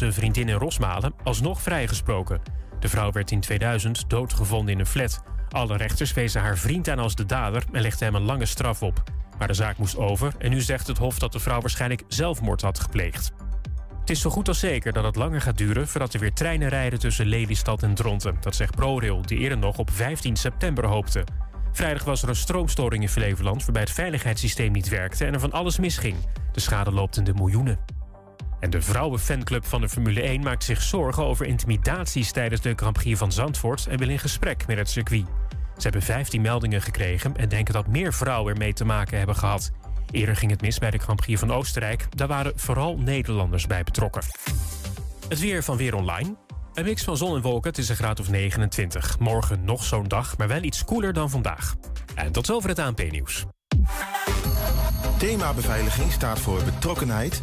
zijn vriendin in Rosmalen, alsnog vrijgesproken. De vrouw werd in 2000 doodgevonden in een flat. Alle rechters wezen haar vriend aan als de dader en legden hem een lange straf op. Maar de zaak moest over en nu zegt het Hof dat de vrouw waarschijnlijk zelfmoord had gepleegd. Het is zo goed als zeker dat het langer gaat duren voordat er weer treinen rijden tussen Lelystad en Dronten. Dat zegt ProRail, die eerder nog op 15 september hoopte. Vrijdag was er een stroomstoring in Flevoland waarbij het veiligheidssysteem niet werkte en er van alles misging. De schade loopt in de miljoenen. En de vrouwenfanclub van de Formule 1 maakt zich zorgen over intimidaties tijdens de Grand Prix van Zandvoort en wil in gesprek met het circuit. Ze hebben 15 meldingen gekregen en denken dat meer vrouwen ermee te maken hebben gehad. Eerder ging het mis bij de Grand Prix van Oostenrijk. Daar waren vooral Nederlanders bij betrokken. Het weer van Weer Online. Een mix van zon en wolken, het is een graad of 29. Morgen nog zo'n dag, maar wel iets koeler dan vandaag. En tot zover het ANP-nieuws. Thema beveiliging staat voor betrokkenheid,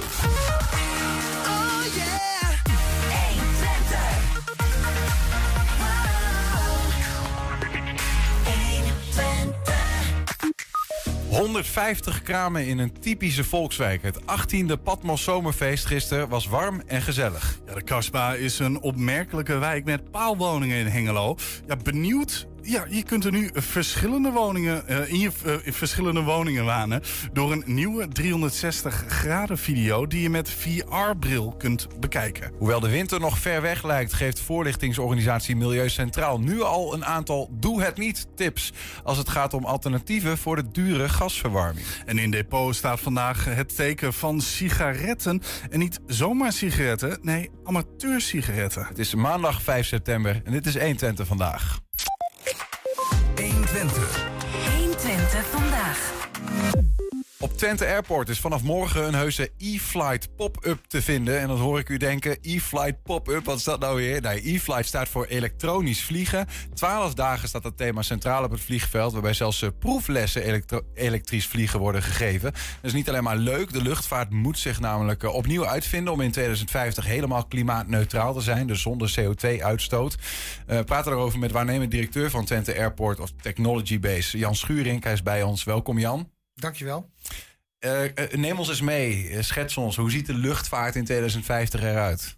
150 kramen in een typische volkswijk. Het 18e Patmos Zomerfeest gisteren was warm en gezellig. Ja, de Kasbah is een opmerkelijke wijk met paalwoningen in Hengelo. Ja, benieuwd ja, je kunt er nu verschillende woningen, uh, in je uh, verschillende woningen wanen door een nieuwe 360 graden video die je met VR-bril kunt bekijken. Hoewel de winter nog ver weg lijkt, geeft voorlichtingsorganisatie Milieu Centraal nu al een aantal doe het niet tips als het gaat om alternatieven voor de dure gasverwarming. En in depot staat vandaag het teken van sigaretten en niet zomaar sigaretten, nee, amateursigaretten. Het is maandag 5 september en dit is 120 vandaag. 120. 120 vandaag. Op Twente Airport is vanaf morgen een heuse e-flight pop-up te vinden. En dan hoor ik u denken, e-flight pop-up, wat is dat nou weer? Nee, e-flight staat voor elektronisch vliegen. Twaalf dagen staat dat thema centraal op het vliegveld... waarbij zelfs eh, proeflessen elektrisch vliegen worden gegeven. Dat is niet alleen maar leuk, de luchtvaart moet zich namelijk eh, opnieuw uitvinden... om in 2050 helemaal klimaatneutraal te zijn, dus zonder CO2-uitstoot. Uh, we praten erover met waarnemend directeur van Twente Airport of Technology Base, Jan Schuring. Hij is bij ons. Welkom Jan. Dankjewel. Uh, neem ons eens mee, uh, schets ons. Hoe ziet de luchtvaart in 2050 eruit?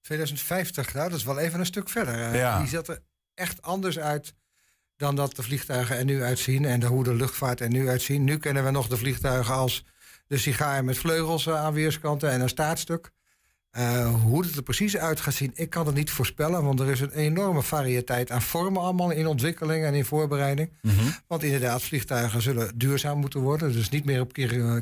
2050, nou, dat is wel even een stuk verder. Ja. Die ziet er echt anders uit dan dat de vliegtuigen er nu uitzien en de, hoe de luchtvaart er nu uitzien. Nu kennen we nog de vliegtuigen als de sigaar met vleugels aan weerskanten en een staartstuk. Uh, hoe het er precies uit gaat zien, ik kan het niet voorspellen. Want er is een enorme variëteit aan vormen allemaal in ontwikkeling en in voorbereiding. Mm -hmm. Want inderdaad, vliegtuigen zullen duurzaam moeten worden. Dus niet meer op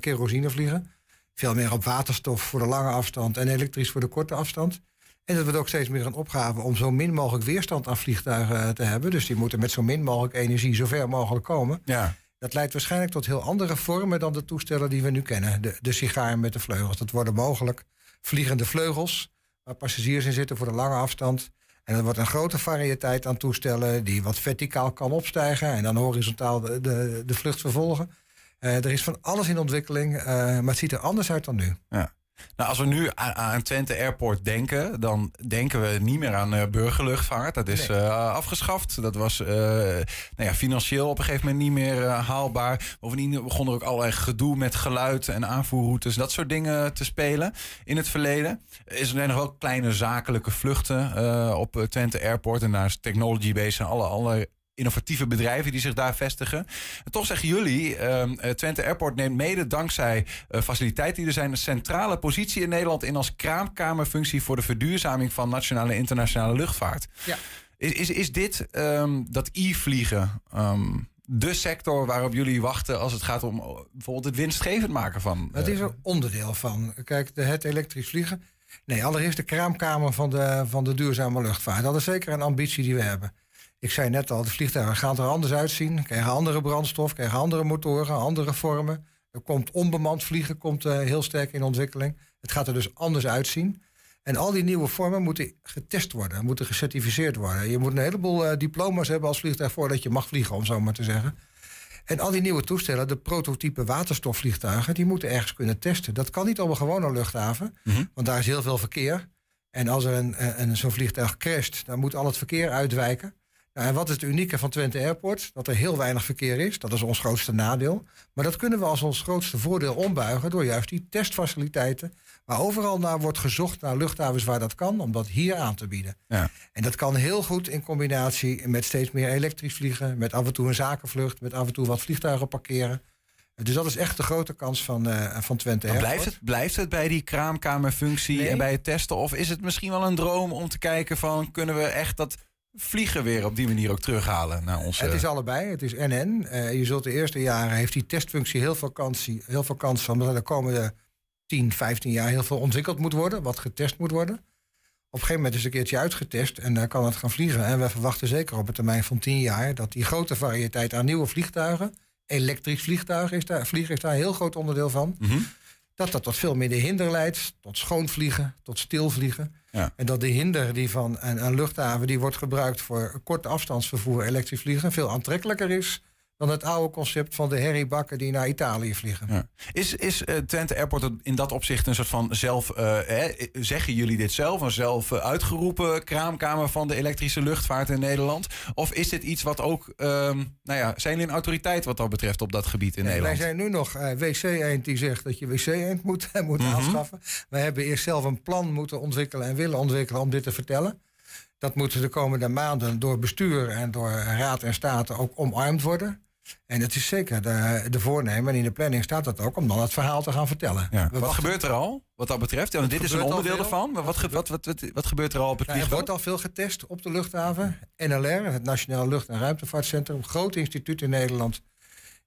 kerosine vliegen. Veel meer op waterstof voor de lange afstand en elektrisch voor de korte afstand. En dat wordt ook steeds meer een opgave om zo min mogelijk weerstand aan vliegtuigen te hebben. Dus die moeten met zo min mogelijk energie zo ver mogelijk komen. Ja. Dat leidt waarschijnlijk tot heel andere vormen dan de toestellen die we nu kennen. De, de sigaar met de vleugels. Dat worden mogelijk vliegende vleugels, waar passagiers in zitten voor de lange afstand. En er wordt een grote variëteit aan toestellen die wat verticaal kan opstijgen en dan horizontaal de, de, vlucht vervolgen. Uh, er is van alles in ontwikkeling, uh, maar het ziet er anders uit dan nu. Ja. Nou, als we nu aan, aan Twente Airport denken, dan denken we niet meer aan uh, burgerluchtvaart. Dat is nee. uh, afgeschaft. Dat was uh, nou ja, financieel op een gegeven moment niet meer haalbaar. Bovendien begon er ook allerlei gedoe met geluid en aanvoerroutes, dat soort dingen te spelen in het verleden. Is er nog wel kleine zakelijke vluchten op Twente Airport en daar is Technology Base en alle, alle innovatieve bedrijven die zich daar vestigen. En toch zeggen jullie, uh, Twente Airport neemt mede dankzij uh, faciliteiten die er zijn... een centrale positie in Nederland in als kraamkamerfunctie... voor de verduurzaming van nationale en internationale luchtvaart. Ja. Is, is, is dit, um, dat e-vliegen... Um, de sector waarop jullie wachten als het gaat om bijvoorbeeld het winstgevend maken van. Het is er onderdeel van. Kijk, de, het elektrisch vliegen. Nee, allereerst de kraamkamer van de, van de duurzame luchtvaart. Dat is zeker een ambitie die we hebben. Ik zei net al, de vliegtuigen gaan er anders uitzien. Krijgen andere brandstof, krijgen andere motoren, andere vormen. Er komt onbemand vliegen komt, uh, heel sterk in ontwikkeling. Het gaat er dus anders uitzien. En al die nieuwe vormen moeten getest worden, moeten gecertificeerd worden. Je moet een heleboel uh, diploma's hebben als vliegtuig voordat je mag vliegen, om zo maar te zeggen. En al die nieuwe toestellen, de prototype waterstofvliegtuigen, die moeten ergens kunnen testen. Dat kan niet op een gewone luchthaven, mhm. want daar is heel veel verkeer. En als er een, een, zo'n vliegtuig crasht, dan moet al het verkeer uitwijken. En wat is het unieke van Twente Airport? Dat er heel weinig verkeer is. Dat is ons grootste nadeel. Maar dat kunnen we als ons grootste voordeel ombuigen door juist die testfaciliteiten. Waar overal naar wordt gezocht naar luchthavens waar dat kan, om dat hier aan te bieden. Ja. En dat kan heel goed in combinatie met steeds meer elektrisch vliegen, met af en toe een zakenvlucht, met af en toe wat vliegtuigen parkeren. Dus dat is echt de grote kans van, uh, van Twente Airport. Blijft het, blijft het bij die kraamkamerfunctie en bij het testen? Of is het misschien wel een droom om te kijken van... kunnen we echt dat vliegen weer op die manier ook terughalen naar onze... Het is allebei, het is NN. Uh, eh, je zult de eerste jaren, heeft die testfunctie heel veel kans, heel veel kans van... omdat er de komende 10, 15 jaar heel veel ontwikkeld moet worden, wat getest moet worden. Op een gegeven moment is het een keertje uitgetest en dan kan het gaan vliegen. En we verwachten zeker op een termijn van 10 jaar dat die grote variëteit aan nieuwe vliegtuigen elektrisch vliegtuig is daar, vliegen is daar een heel groot onderdeel van. Mhm. Dat dat tot veel minder hinder leidt, tot schoonvliegen, tot stilvliegen. En dat de hinder die van een, een, luchthaven die wordt gebruikt voor korte afstandsvervoer elektrisch vliegen veel aantrekkelijker is dan het oude concept van de herriebakken die naar Italië vliegen. Ja. Is, is uh, Twente Airport in dat opzicht een soort van zelf, uh, hè, zeggen jullie dit zelf, een zelf uitgeroepen kraamkamer van de elektrische luchtvaart in Nederland? Of is dit iets wat ook, ehm, nou ja, zijn jullie een autoriteit wat dat betreft op dat gebied in Nederland? Wij zijn nu nog WC-eend die zegt dat je WC-eend moet, moet mm aanschaffen. Wij hebben eerst zelf een plan moeten ontwikkelen en willen ontwikkelen om dit te vertellen. Dat moet de komende maanden door bestuur en door raad en staten ook omarmd worden. En het is zeker de, de voornemen en in de planning staat dat ook om dan het verhaal te gaan vertellen. Wat gebeurt er al wat dat betreft? Ja, dit is een onderdeel ervan. Maar wat, wat, wat, wat, gebeurt er al op het Er wordt al veel getest op de luchthaven. NLR, het Nationaal Lucht- en Ruimtevaartcentrum, een groot instituut in Nederland.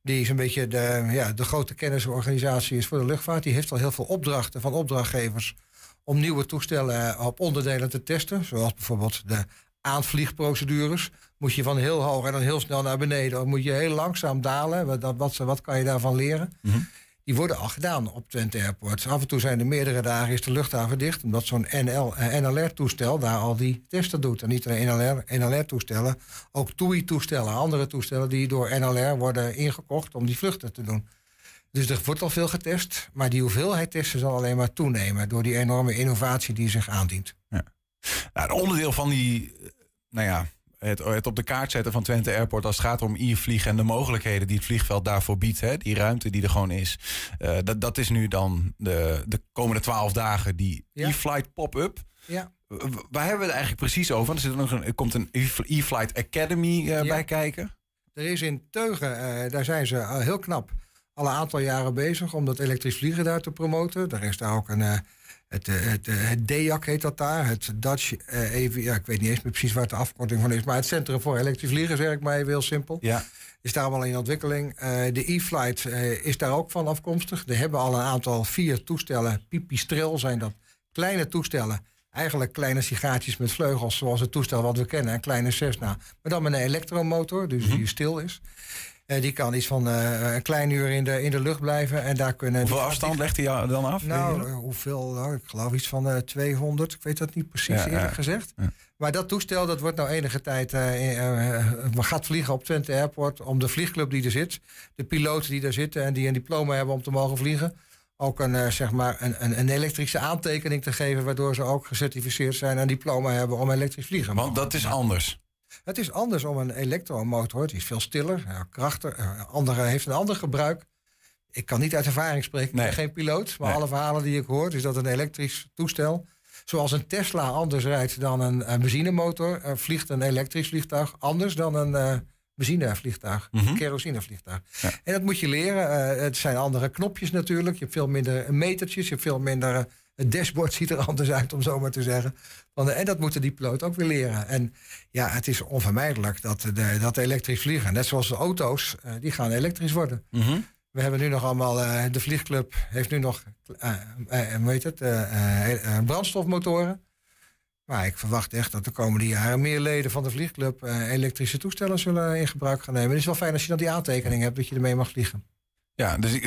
Die is een beetje de, ja, de grote kennisorganisatie is voor de luchtvaart. Die heeft al heel veel opdrachten van opdrachtgevers om nieuwe toestellen op onderdelen te testen. Zoals bijvoorbeeld de aanvliegprocedures. Moet je van heel hoog en dan heel snel naar beneden. Of moet je heel langzaam dalen. Wat, wat, wat kan je daarvan leren? Mhm. Die worden al gedaan op Twente Airport. Af en toe zijn er meerdere dagen is de luchthaven dicht. Omdat zo'n NL, eh, NLR-toestel daar al die testen doet. En niet alleen NLR, NLR-toestellen. Ook TUI-toestellen, andere toestellen die door NLR worden ingekocht om die vluchten te doen. Dus er wordt al veel getest. Maar die hoeveelheid testen zal alleen maar toenemen. Door die enorme innovatie die zich aandient. Ja. Nou, een onderdeel van die, nou ja, het, het, op de kaart zetten van Twente Airport als het gaat om e-vliegen en de mogelijkheden die het vliegveld daarvoor biedt, hè, die ruimte die er gewoon is. Uh, dat, dat is nu dan de, de komende twaalf dagen die e-flight pop-up. Ja. Waar hebben we het eigenlijk precies over? Er, zit nog een, er komt een e-flight academy uh, bij kijken. Er is in Teugen, uh, daar zijn ze heel knap al een aantal jaren bezig om dat elektrisch vliegen daar te promoten. Er is daar ook een het, eh, het, eh, het DEAC heet dat daar. Het Dutch uh, even, ja, ik weet niet eens meer precies waar de afkorting van is. Maar het Centrum voor Elektrisch Vliegen, zeg ik maar even heel simpel. Ja. Is daar allemaal in ontwikkeling. de e-flight is daar ook van afkomstig. Er hebben al een aantal vier toestellen. Pipistrel zijn dat kleine toestellen. Eigenlijk kleine sigaatjes met vleugels, zoals het toestel wat we kennen. Een kleine Cessna. Maar dan met een elektromotor, dus die mhm. stil is. Uh, die kan iets van uh, een klein uur in de, in de lucht blijven. En daar kunnen hoeveel afstand legt hij dan af? Nou, hoeveel? Nou, ik geloof iets van uh, 200. Ik weet dat niet precies ja, eerlijk gezegd. Ja. Maar dat toestel dat wordt nou enige tijd gaat vliegen op Twente Airport om de vliegclub die er zit, de piloten die daar zitten en die een diploma hebben om te mogen vliegen, ook een, zeg maar een, een, elektrische aantekening te geven, waardoor ze ook gecertificeerd zijn en een diploma hebben om elektrisch vliegen. Want dat is anders. Het is anders om een elektromotor. Die is veel stiller, ja, krachtiger. Eh, andere, heeft een ander gebruik. Ik kan niet uit ervaring spreken. Ik ben geen piloot. Maar alle verhalen die ik hoor, is dat een elektrisch toestel. Zoals een Tesla anders rijdt dan een, benzinemotor, uh, vliegt een elektrisch vliegtuig anders dan een uh, benzinevliegtuig, mm -hmm. kerosinevliegtuig. En dat moet je leren. het zijn andere knopjes natuurlijk. Je hebt veel minder metertjes, je hebt veel minder het dashboard ziet er anders uit, om zo maar te zeggen. En dat moeten die piloot ook weer leren. En ja, het is onvermijdelijk dat, de, dat elektrisch vliegen, net zoals de auto's, eh, die gaan elektrisch worden. Mhm. We hebben nu nog allemaal, uh, de vliegclub heeft nu nog, hoe heet het, brandstofmotoren. Maar ik verwacht echt dat de komende jaren meer leden van de vliegclub elektrische toestellen zullen in gebruik gaan nemen. Het is wel fijn als je dan die aantekening hebt dat je ermee mag vliegen. Ja, dus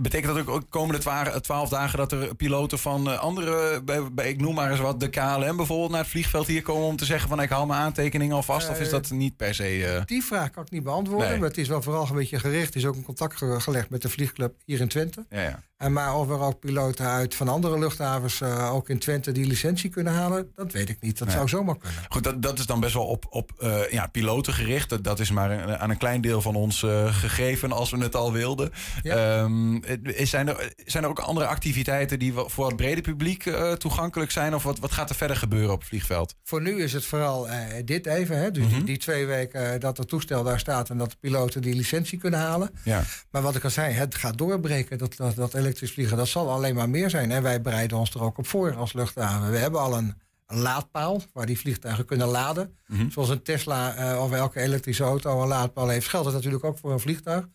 betekent dat ook komende twaalf dagen dat er piloten van eh, andere, bij, ik noem maar eens wat, de KLM bijvoorbeeld naar het vliegveld hier komen om te zeggen van ik hou mijn aantekeningen alvast? of is dat niet per se... Uh... Die vraag kan ik niet beantwoorden, maar het is wel vooral een beetje gericht. Er is ook een contact gelegd met de vliegclub hier in Twente. Ja, ja. En maar of er ook piloten uit van andere luchthavens uh, ook in Twente die licentie kunnen halen, dat weet ik niet. Dat zou zomaar kunnen. Goed, dat, dat is dan best wel op, op ja, piloten gericht. Dat, dat is maar aan een klein deel van ons gegeven als we het al wilden. Ja. Um, zijn, er, zijn er ook andere activiteiten die voor het brede publiek toegankelijk zijn? Of wat, wat gaat er verder gebeuren op het vliegveld? Voor nu is het vooral dit even. Hè? Dus mm -hmm. die, die, twee weken dat het toestel daar staat en dat de piloten die licentie kunnen halen. Ja. Maar wat ik al zei, het gaat doorbreken. Dat, dat, dat elektrisch vliegen, dat zal alleen maar meer zijn. En wij bereiden ons er ook op voor als luchthaven. We hebben al een, een laadpaal waar die vliegtuigen kunnen laden. Mm -hmm. Zoals een Tesla of elke elektrische auto een laadpaal heeft, geldt dat natuurlijk ook voor een vliegtuig.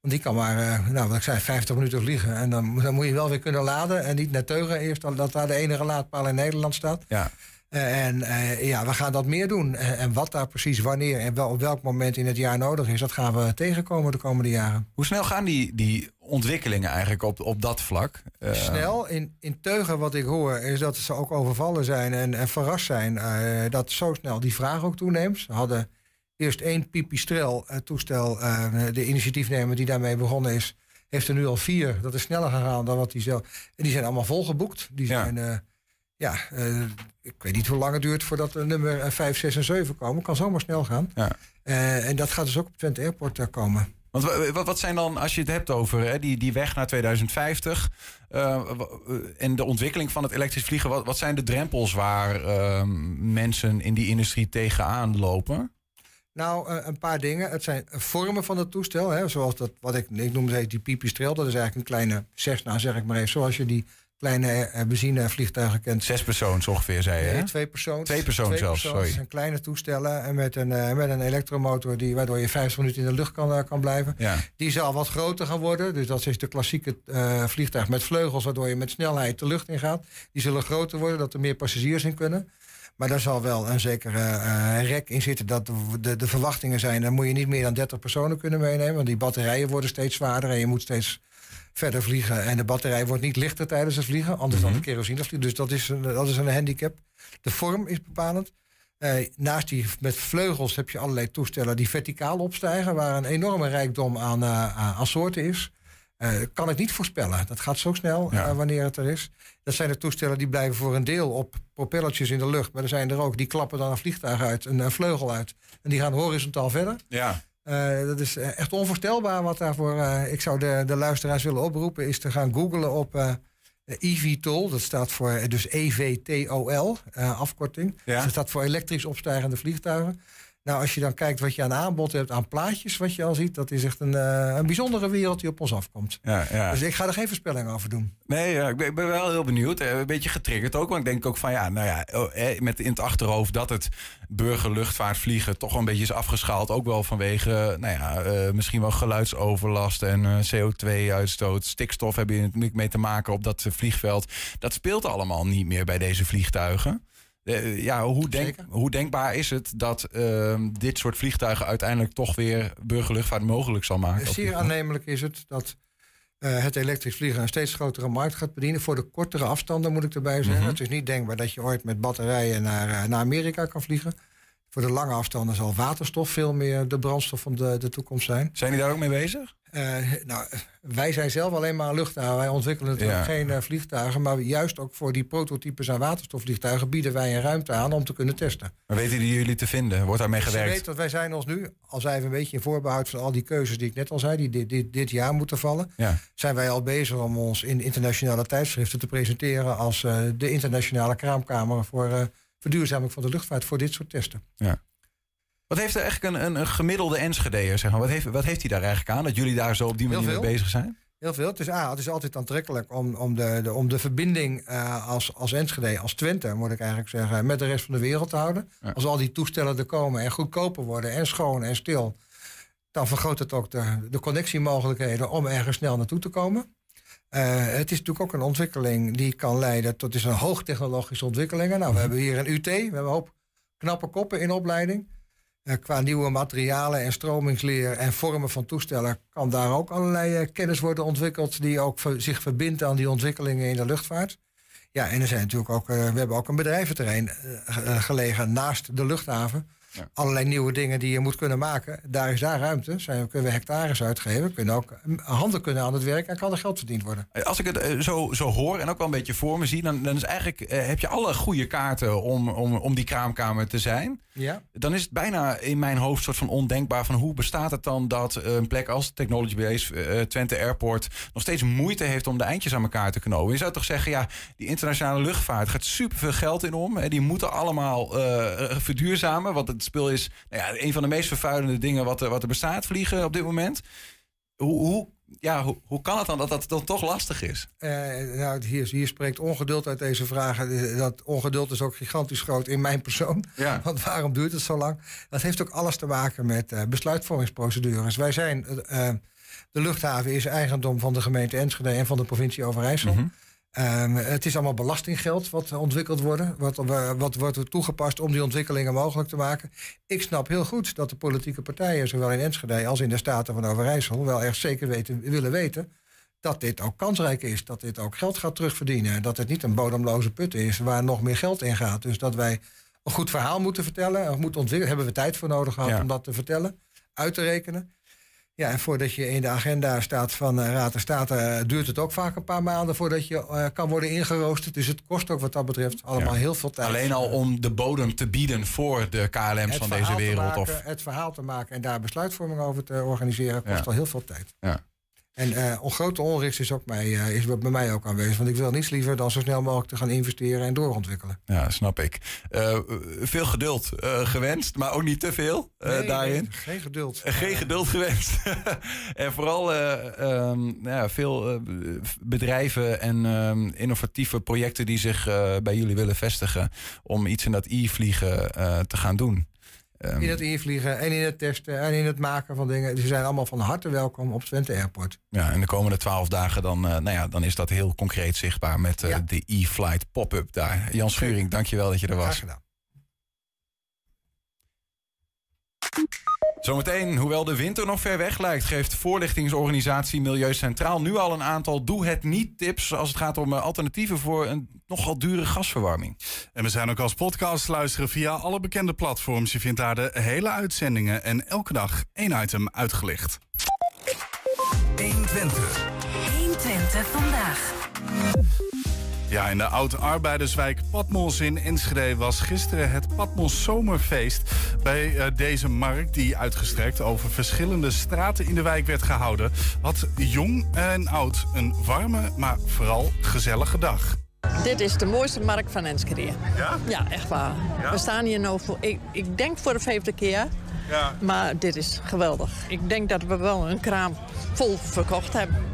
Want die kan maar, uh, nou wat ik zei, 50 minuten vliegen. En dan, dan moet je wel weer kunnen laden. En niet naar Teugen eerst, dat daar de enige laadpaal in Nederland staat. Ja. Uh, en uh, ja, we gaan dat meer doen. en wat daar precies wanneer en wel, op welk moment in het jaar nodig is, dat gaan we tegenkomen de komende jaren. Hoe snel gaan die, die ontwikkelingen eigenlijk op, op dat vlak? Snel. In, in Teugen, wat ik hoor, is dat ze ook overvallen zijn en, en verrast zijn dat zo snel die vraag ook toeneemt. Ze hadden eerst één pipistrel uh, toestel. Uh, de initiatiefnemer die daarmee begonnen is, heeft er nu al vier. Dat is sneller gegaan dan wat hij zelf. En die zijn allemaal volgeboekt. Die zijn, ja, uh, ja ik weet niet hoe lang het duurt voordat er nummer 5, 6 en 7 komen. Kan zomaar snel gaan. Ja. en dat gaat dus ook op Twente Airport komen. Want wat, zijn dan, als je het hebt over hè, die, die weg naar 2050 en de ontwikkeling van het elektrisch vliegen, wat, wat zijn de drempels waar mensen in die industrie tegenaan lopen? Nou, een paar dingen. Het zijn vormen van het toestel. Hè, zoals dat, wat ik, ik noem het die pipistrel. Dat is eigenlijk een kleine Cessna, zeg ik maar even. Zoals je die kleine uh, benzinevliegtuigen kent. Zes persoons ongeveer, zei je? Nee, twee persoons. Twee persoons zelfs, sorry. Dat zijn kleine toestellen en met een, uh, met een elektromotor... Die, waardoor je 50 minuten in de lucht kan, kan blijven. Ja. Die zal wat groter gaan worden. Dus dat is de klassieke vliegtuig met vleugels... waardoor je met snelheid de lucht in gaat. Die zullen groter worden, dat er meer passagiers in kunnen. Maar daar zal wel een zekere rek in zitten dat de, de verwachtingen zijn. Dan moet je niet meer dan 30 personen kunnen meenemen. Want die batterijen worden steeds zwaarder en je moet steeds verder vliegen. En de batterij wordt niet lichter tijdens het vliegen, anders dan de mhm. kerosine. Dus dat is, een, dat is een handicap. De vorm is bepalend. Uh, naast die met vleugels heb je allerlei toestellen die verticaal opstijgen, waar een enorme rijkdom aan, uh, aan soorten is. Uh, kan ik niet voorspellen. Dat gaat zo snel ja. wanneer het er is. Dat zijn de toestellen die blijven voor een deel op propellertjes in de lucht. Maar er zijn er ook die klappen dan een vliegtuig uit, een, vleugel uit. En die gaan horizontaal verder. Ja. Uh, dat is echt onvoorstelbaar wat daarvoor. Uh, ik zou de, de luisteraars willen oproepen, is te gaan googlen op uh, eVTOL. Dat staat voor dus EVTOL, afkorting. Ja. dat staat voor elektrisch opstijgende vliegtuigen. Nou, als je dan kijkt wat je aan aanbod hebt aan plaatjes, wat je al ziet, dat is echt een, uh, een bijzondere wereld die op ons afkomt. Ja, ja. Dus ik ga er geen voorspelling over doen. Nee, ja, ik, ben, ik, ben, wel heel benieuwd. Eh, een beetje getriggerd ook. Want ik denk ook van ja, nou ja, oh, met in het achterhoofd dat het burgerluchtvaartvliegen toch wel een beetje is afgeschaald. Ook wel vanwege, nou ja, uh, misschien wel geluidsoverlast en CO2-uitstoot. Stikstof hebben je mee te maken op dat vliegveld. Dat speelt allemaal niet meer bij deze vliegtuigen. Uh, ja, hoe, denk, hoe, denkbaar is het dat uh, dit soort vliegtuigen uiteindelijk toch weer burgerluchtvaart mogelijk zal maken? Zeer aannemelijk is het dat uh, het elektrisch vliegen een steeds grotere markt gaat bedienen. Voor de kortere afstanden moet ik erbij zeggen. Mm Het is niet denkbaar dat je ooit met batterijen naar, naar Amerika kan vliegen. Voor de lange afstanden zal waterstof veel meer de brandstof van de, de toekomst zijn. Zijn die daar ook mee bezig? Uh, nou, wij zijn zelf alleen maar luchthaven. Wij ontwikkelen natuurlijk geen uh, vliegtuigen. Maar juist ook voor die prototypes aan waterstofvliegtuigen bieden wij een ruimte aan om te kunnen testen. Maar weten die jullie te vinden? Wordt daarmee gewerkt? Je weet dat wij zijn ons nu, als even een beetje in voorbehoud van al die keuzes die ik net al zei, die dit, dit, dit jaar moeten vallen, ja. zijn wij al bezig om ons in internationale tijdschriften te presenteren als uh, de internationale kraamkamer voor verduurzaming van de luchtvaart voor dit soort testen. Ja. Wat heeft er eigenlijk een, een, gemiddelde Enschedeer? Zeg maar? wat, heeft, wat heeft hij daar eigenlijk aan dat jullie daar zo op die manier mee bezig zijn? Heel veel. Het is, ah, het is altijd aantrekkelijk om, om, de, de, om de verbinding uh, als, als Enschede, als Twente, moet ik eigenlijk zeggen, met de rest van de wereld te houden. Als al die toestellen er komen en goedkoper worden en schoon en stil, dan vergroot het ook de, de connectiemogelijkheden om ergens snel naartoe te komen. Uh, het is natuurlijk ook een ontwikkeling die kan leiden tot is een hoogtechnologische ontwikkelingen. Nou, we mhm. hebben hier een UT, we hebben een hoop knappe koppen in opleiding. Qua nieuwe materialen en stromingsleer en vormen van toestellen kan daar ook allerlei kennis worden ontwikkeld die ook zich verbindt aan die ontwikkelingen in de luchtvaart. Ja, en er zijn natuurlijk ook, we hebben ook een bedrijventerrein gelegen naast de luchthaven. Allerlei nieuwe dingen die je moet kunnen maken. Daar is daar ruimte. Zijn, kunnen we hectares uitgeven. Kunnen ook handen kunnen aan het werk en kan er geld verdiend worden. Als ik het eh, zo, zo hoor en ook wel een beetje voor me zie, dan, dan is eigenlijk, eh, heb je alle goede kaarten om, om, om die kraamkamer te zijn. Ja. Dan is het bijna in mijn hoofd soort van ondenkbaar van hoe bestaat het dan dat een plek als Technology Base, Twente Airport, nog steeds moeite heeft om de eindjes aan elkaar te knopen. Je zou toch zeggen, ja, die internationale luchtvaart gaat superveel geld in om. Hè, die moeten allemaal uh, verduurzamen, want het spul is nou ja, een van de meest vervuilende dingen wat er, wat er bestaat, vliegen op dit moment. Hoe, hoe, ja, hoe, hoe kan het dan dat dat dan toch lastig is? Uh, nou, hier, hier spreekt ongeduld uit deze vragen. Dat ongeduld is ook gigantisch groot in mijn persoon. Ja. Want waarom duurt het zo lang? Dat heeft ook alles te maken met uh, besluitvormingsprocedures. Wij zijn, uh, de luchthaven is eigendom van de gemeente Enschede en van de provincie Overijssel. Mm -hmm. Um, het is allemaal belastinggeld wat ontwikkeld wordt. Wat, wat wordt er toegepast om die ontwikkelingen mogelijk te maken? Ik snap heel goed dat de politieke partijen, zowel in Enschede als in de Staten van Overijssel, wel echt zeker weten, willen weten dat dit ook kansrijk is. Dat dit ook geld gaat terugverdienen. Dat het niet een bodemloze put is waar nog meer geld in gaat. Dus dat wij een goed verhaal moeten vertellen. Of moeten ontwikkelen. Hebben we tijd voor nodig gehad ja. om dat te vertellen, uit te rekenen. Ja, en voordat je in de agenda staat van uh, Raad en Staten, uh, duurt het ook vaak een paar maanden voordat je uh, kan worden ingeroosterd. Dus het kost ook wat dat betreft allemaal ja. heel veel tijd. Alleen al om de bodem te bieden voor de KLM's van deze wereld. Maken, of... Het verhaal te maken en daar besluitvorming over te organiseren, kost ja. al heel veel tijd. Ja. En uh, grote onrust is, ook mij, uh, is bij mij ook aanwezig. Want ik wil niets liever dan zo snel mogelijk te gaan investeren en doorontwikkelen. Ja, snap ik. Uh, veel geduld gewenst, maar ook niet te veel nee, daarin. Nee, geen geduld. geen geduld gewenst. en vooral um, ja, veel bedrijven en um, innovatieve projecten die zich bij jullie willen vestigen. Om iets in dat e-vliegen te gaan doen. Um, in het invliegen en in het testen en in het maken van dingen. Ze zijn allemaal van harte welkom op Twente Airport. Ja, en de komende twaalf dagen dan, uh, nou ja, dan is dat heel concreet zichtbaar met uh, ja. de e-flight pop-up daar. Jan Schuring, dankjewel dat je er was. Graag gedaan. Zometeen, hoewel de winter nog ver weg lijkt, geeft voorlichtingsorganisatie Milieu Centraal nu al een aantal doe het niet tips als het gaat om alternatieven voor een nogal dure gasverwarming. En we zijn ook als podcast luisteren via alle bekende platforms. Je vindt daar de hele uitzendingen en elke dag één item uitgelicht. 120. 120 vandaag. Ja, in de oud-arbeiderswijk Patmos in Enschede was gisteren het Patmos Zomerfeest. Bij uh, deze markt, die uitgestrekt over verschillende straten in de wijk werd gehouden, had jong en oud een warme, maar vooral gezellige dag. Dit is de mooiste markt van Enschede. Ja? Ja, echt waar. Ja? We staan hier nu voor, ik, ik denk voor de vijfde keer. Ja. Maar dit is geweldig. Ik denk dat we wel een kraam vol verkocht hebben.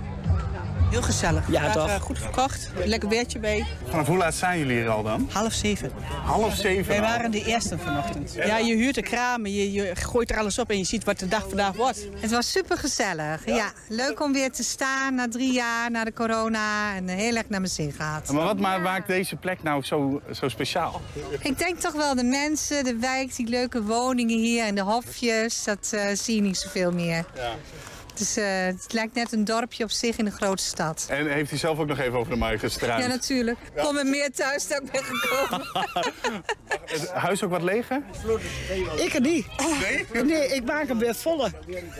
Heel gezellig. Ja, Vandaag, toch? eh, goed verkocht. Lekker weertje bij. Vanaf hoe laat zijn jullie hier al dan? Half zeven. Half zeven Wij al? waren de eerste vanochtend. Ja, je huurt de kramen, je, je gooit er alles op en je ziet wat de dag vandaag wordt. Het was super gezellig. Ja. leuk om weer te staan na drie jaar, na de corona. En heel erg naar mijn zin gehad. Maar wat ma- maakt deze plek nou zo, zo speciaal? Ik denk toch wel de mensen, de wijk, die leuke woningen hier en de hofjes. Dat eh, zie je niet zoveel meer. Ja. Dus, eh, het lijkt net een dorpje op zich in een grote stad. En heeft hij zelf ook nog even over de markt gestruind? Ja, natuurlijk. Ik kom er meer thuis dan ik ben gekomen. Is het huis ook wat leger? Ik er niet. Nee? Nee, ik maak hem weer voller.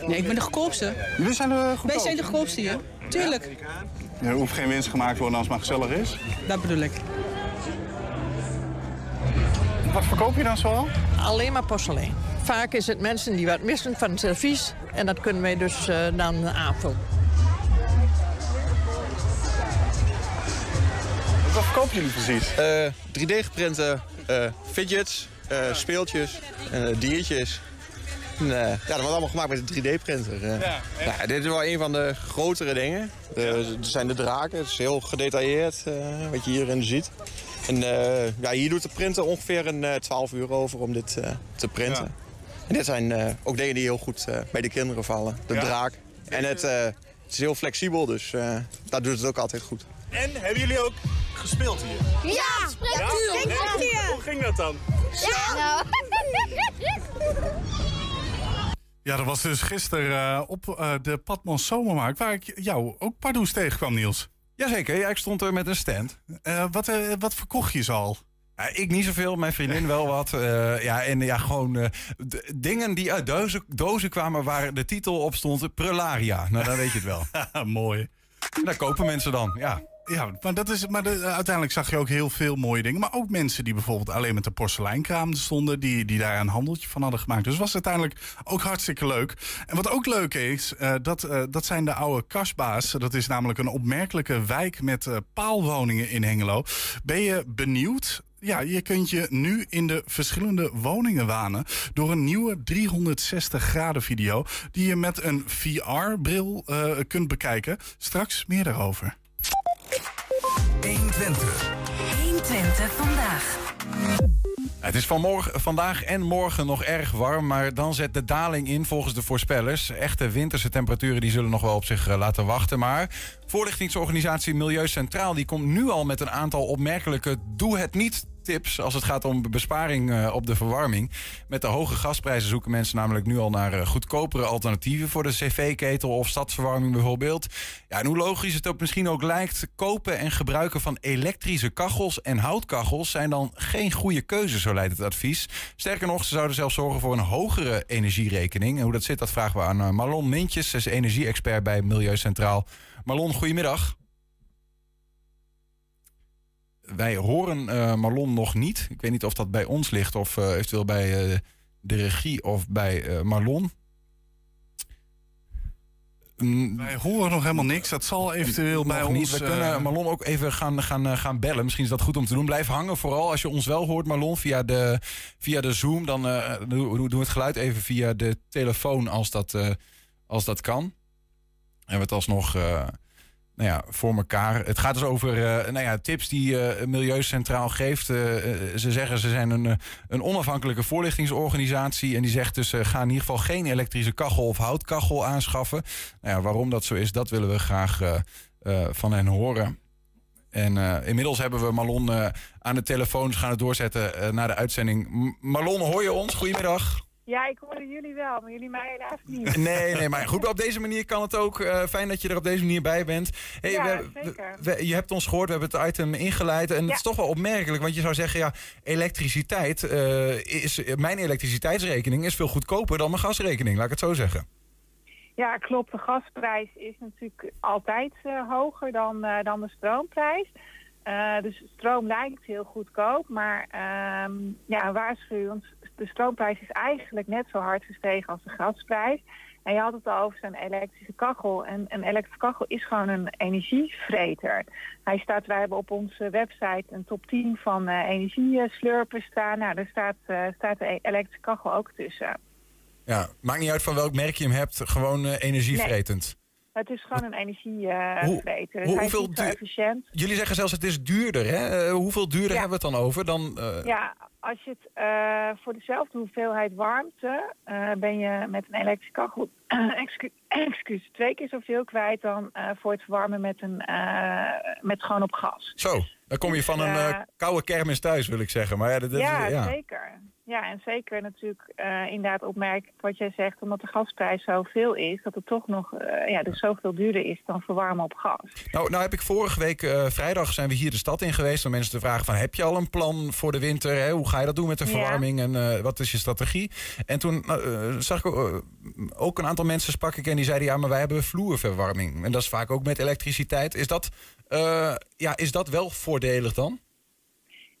Nee, ik ben de goedkoopste. Jullie zijn er goed Wij zijn de goedkoopste hier. Tuurlijk. Er hoeft geen winst gemaakt te worden als het maar gezellig is. Dat bedoel ik. Wat verkoop je dan zoal? Alleen maar porselein. Vaak is het mensen die wat missen van het servies. En dat kunnen wij dus eh, dan aanvullen. Wat verkopen jullie precies? 3D-geprinte eh, fidgets, eh, speeltjes, eh, diertjes. En, ja, dat wordt allemaal gemaakt met een 3D-printer. Ja? Nou, dit is wel een van de grotere dingen. Er zijn de draken, het is heel gedetailleerd eh, wat je hierin ziet. En eh, ja, hier doet de printer ongeveer een eh, 12 uur over om dit eh, te printen. Ja. En dit zijn eh, ook dingen die heel goed eh, bij de kinderen vallen. De Ja? draak. En het, eh, het is heel flexibel, dus eh, dat doet het ook altijd goed. En hebben jullie ook gespeeld hier? Ja, Ja? natuurlijk. Hoe ging dat dan? Ja. Ja, dat was dus gisteren uh, op uh, de Padmans Zomermarkt... waar ik jou ook pardoes tegenkwam, Niels. Jazeker, ja, ik stond er met een stand. Uh, wat, wat verkocht je zo al? Ja, ik niet zoveel, mijn vriendin wel wat. ja, en ja, gewoon dingen die uit dozen, dozen kwamen waar de titel op stond... Prelaria. Nou, dan weet je het wel. Mooi. En daar kopen mensen dan, ja. Ja, maar, dat is, maar de, uiteindelijk zag je ook heel veel mooie dingen. Maar ook mensen die bijvoorbeeld alleen met de porseleinkraam stonden... die, die daar een handeltje van hadden gemaakt. Dus was uiteindelijk ook hartstikke leuk. En wat ook leuk is, uh, dat, uh, dat zijn de oude kasba's. Dat is namelijk een opmerkelijke wijk met uh, paalwoningen in Hengelo. Ben je benieuwd? Ja, je kunt je nu in de verschillende woningen wanen door een nieuwe 360 graden video die je met een VR-bril uh, kunt bekijken. Straks meer daarover. 120. 120 vandaag. Het is vanmorgen, vandaag en morgen nog erg warm, maar dan zet de daling in volgens de voorspellers. Echte winterse temperaturen die zullen nog wel op zich eh, laten wachten. Maar voorlichtingsorganisatie Milieu Centraal die komt nu al met een aantal opmerkelijke doe het niet tips als het gaat om besparing uh, op de verwarming. Met de hoge gasprijzen zoeken mensen namelijk nu al naar uh, goedkopere alternatieven voor de cv-ketel of stadsverwarming bijvoorbeeld. Ja, en hoe logisch het ook misschien ook lijkt, kopen en gebruiken van elektrische kachels en houtkachels zijn dan geen goede keuze, zo leidt het advies. Sterker nog, ze zouden zelfs zorgen voor een hogere energierekening. En hoe dat zit, dat vragen we aan uh, Marlon Mintjes, ze is energie-expert bij Milieu Centraal. Marlon, goedemiddag wij horen uh, Marlon nog niet. Ik weet niet of dat bij ons ligt of uh, eventueel bij uh, de regie of bij Marlon. Mm. Wij horen nog helemaal niks. Dat zal eventueel bij ons... Niet. We kunnen Marlon ook even gaan, gaan, gaan bellen. Misschien is dat goed om te doen. Blijf hangen. Vooral als je ons wel hoort, Marlon, via de, via de Zoom. Dan doen we het geluid even via de telefoon als dat, als dat kan. En we het alsnog nou ja, voor elkaar. Het gaat dus over uh, nou ja, tips die uh, Milieu Centraal geeft. Uh, ze zeggen ze zijn een, een onafhankelijke voorlichtingsorganisatie. En die zegt dus ga in ieder geval geen elektrische kachel of houtkachel aanschaffen. Nou ja, waarom dat zo is, dat willen we graag van hen horen. En inmiddels hebben we Marlon aan de telefoon. Dus gaan het doorzetten naar de uitzending. M Marlon, hoor je ons? Goedemiddag. Ja, ik hoorde jullie wel, maar jullie mij helaas niet. Nee, nee, maar goed, op deze manier kan het ook. Uh, fijn dat je er op deze manier bij bent. Hey, ja, we, zeker. We, je hebt ons gehoord, we hebben het item ingeleid. En ja. het is toch wel opmerkelijk, want je zou zeggen... ja, elektriciteit, uh, is, mijn elektriciteitsrekening is veel goedkoper dan mijn gasrekening. Laat ik het zo zeggen. Ja, klopt. De gasprijs is natuurlijk altijd uh, hoger dan, dan de stroomprijs. Uh, dus stroom lijkt heel goedkoop, maar um, ja, de stroomprijs is eigenlijk net zo hard gestegen als de gasprijs. En je had het al over zo'n elektrische kachel. En een elektrische kachel is gewoon een energievreter. Hij staat, wij hebben op onze website een top 10 van uh, energieslurpers staan. Nou, daar staat, uh, staat de elektrische kachel ook tussen. Ja, maakt niet uit van welk merk je hem hebt, gewoon energievretend. Het is gewoon een energievreter. Uh, Hoe, hoeveel is efficiënt. Jullie zeggen zelfs het is duurder, hè? Uh, hoeveel duurder hebben we het dan over? Dan, uh... Ja, als je het voor dezelfde hoeveelheid warmte ben je met een elektrische kachel excuus, excuus, twee keer zoveel kwijt dan voor het verwarmen met, een, met gewoon op gas. Zo, dan kom je dus, van een koude kermis thuis, wil ik zeggen. Maar ja, dat, dat ja, ja, zeker. Ja, en zeker natuurlijk uh, inderdaad opmerk wat jij zegt, omdat de gasprijs zoveel is, dat het toch nog uh, ja, dus zoveel duurder is dan verwarmen op gas. Nou, nou heb ik vorige week uh, vrijdag zijn we hier de stad in geweest om mensen te vragen van heb je al een plan voor de winter? Hè? Hoe ga je dat doen met de verwarming ja. en wat is je strategie? En toen zag ik ook een aantal mensen sprak ik en die zeiden ja, maar wij hebben vloerverwarming. En dat is vaak ook met elektriciteit. Is dat, ja, is dat wel voordelig dan?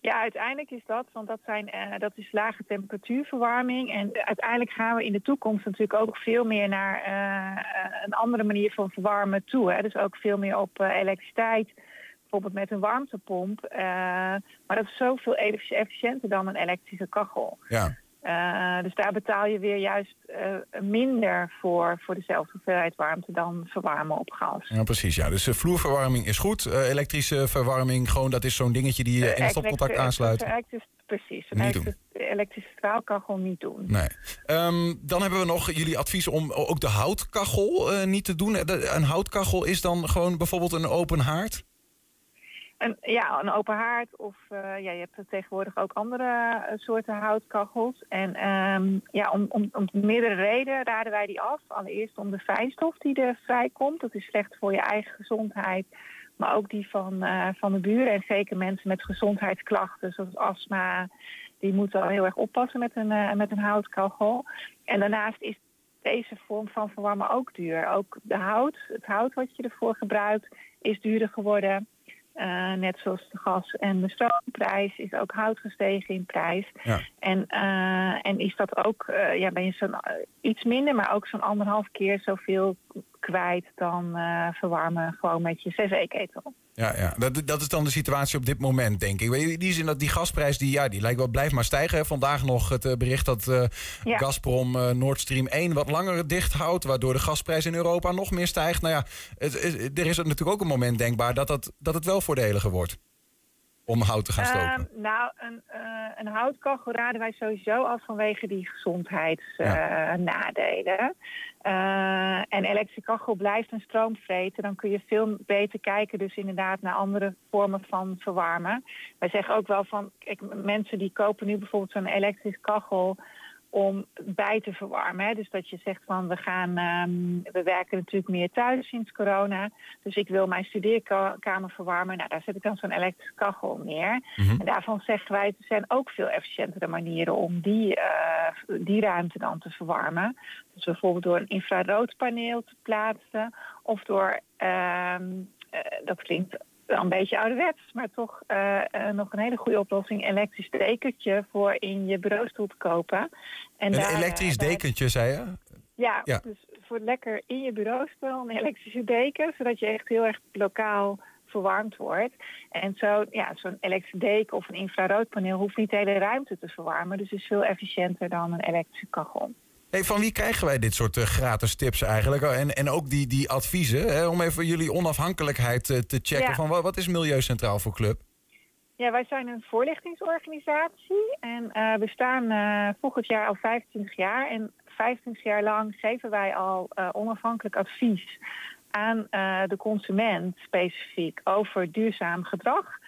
Ja, uiteindelijk is dat, want dat, zijn, uh, dat is lage temperatuurverwarming. En uiteindelijk gaan we in de toekomst natuurlijk ook veel meer naar uh, een andere manier van verwarmen toe. Hè. Dus ook veel meer op elektriciteit, bijvoorbeeld met een warmtepomp. maar dat is zoveel efficiënter dan een elektrische kachel. Ja. Uh, dus daar betaal je weer juist uh, minder voor, voor dezelfde hoeveelheid warmte dan verwarmen op gas. Ja, precies. Ja. Dus uh, vloerverwarming is goed. elektrische verwarming, gewoon dat is zo'n dingetje die je in het stopcontact aansluit. precies. Een elektrische, elektrische straalkachel niet doen. Nee. Um, dan hebben we nog jullie advies om ook de houtkachel niet te doen. een houtkachel is dan gewoon bijvoorbeeld een open haard? Een, ja, een open haard of ja, je hebt tegenwoordig ook andere soorten houtkachels. En ehm, ja, om, om, om meerdere redenen raden wij die af. Allereerst om de fijnstof die er vrijkomt. Dat is slecht voor je eigen gezondheid, maar ook die van, van de buren. En zeker mensen met gezondheidsklachten zoals astma, die moeten heel erg oppassen met een, met een houtkachel. En daarnaast is deze vorm van verwarmen ook duur. Ook de hout, het hout wat je ervoor gebruikt, is duurder geworden. Uh, net zoals de gas- en de stroomprijs is ook hout gestegen in prijs. Ja. En, uh, en is dat ook, uh, ja, ben je zo'n iets minder, maar ook zo'n anderhalf keer zoveel kwijt dan verwarmen gewoon met je cv-ketel. Ja, ja. Dat, dat is dan de situatie op dit moment, denk ik. In die zin dat die gasprijs, die, ja, die lijkt wel blijft maar stijgen. Vandaag nog het bericht dat uh, ja. Gazprom uh, Nord Stream 1 wat langer dicht houdt... waardoor de gasprijs in Europa nog meer stijgt. Nou ja, het, het, er is natuurlijk ook een moment denkbaar dat, dat, dat het wel voordeliger wordt om hout te gaan stoken? Uh, nou, een, uh, een houtkachel raden wij sowieso af vanwege die gezondheidsnadelen. Ja. Uh, en elektrische kachel blijft een stroomvreten. Dan kun je veel beter kijken dus inderdaad naar andere vormen van verwarmen. Wij zeggen ook wel van, kijk, mensen die kopen nu bijvoorbeeld zo'n elektrische kachel om bij te verwarmen. Hè. Dus dat je zegt van we gaan, um, we werken natuurlijk meer thuis sinds corona. Dus ik wil mijn studeerkamer verwarmen. Nou, daar zet ik dan zo'n elektrische kachel neer. Mm -hmm. En daarvan zeggen wij, er zijn ook veel efficiëntere manieren om die, uh, die ruimte dan te verwarmen. Dus bijvoorbeeld door een infraroodpaneel te plaatsen. Of door, um, uh, dat klinkt wel een beetje ouderwets, maar toch uh, uh, nog een hele goede oplossing. Elektrisch dekentje voor in je bureaustoel te kopen. En een daar, elektrisch uh, dekentje, zei je? Ja, ja, dus voor lekker in je bureaustoel een elektrische deken, zodat je echt heel erg lokaal verwarmd wordt. En zo, ja, zo'n elektrische deken of een infraroodpaneel hoeft niet de hele ruimte te verwarmen. Dus is veel efficiënter dan een elektrische kachel. Hey, van wie krijgen wij dit soort uh, gratis tips eigenlijk? En, en ook die, die adviezen, hè, om even jullie onafhankelijkheid uh, te checken. Ja. Van, wat is Milieu Centraal voor club? Ja, wij zijn een voorlichtingsorganisatie. En uh, we staan volgend jaar al 25 jaar. En 25 jaar lang geven wij al onafhankelijk advies aan de consument specifiek over duurzaam gedrag.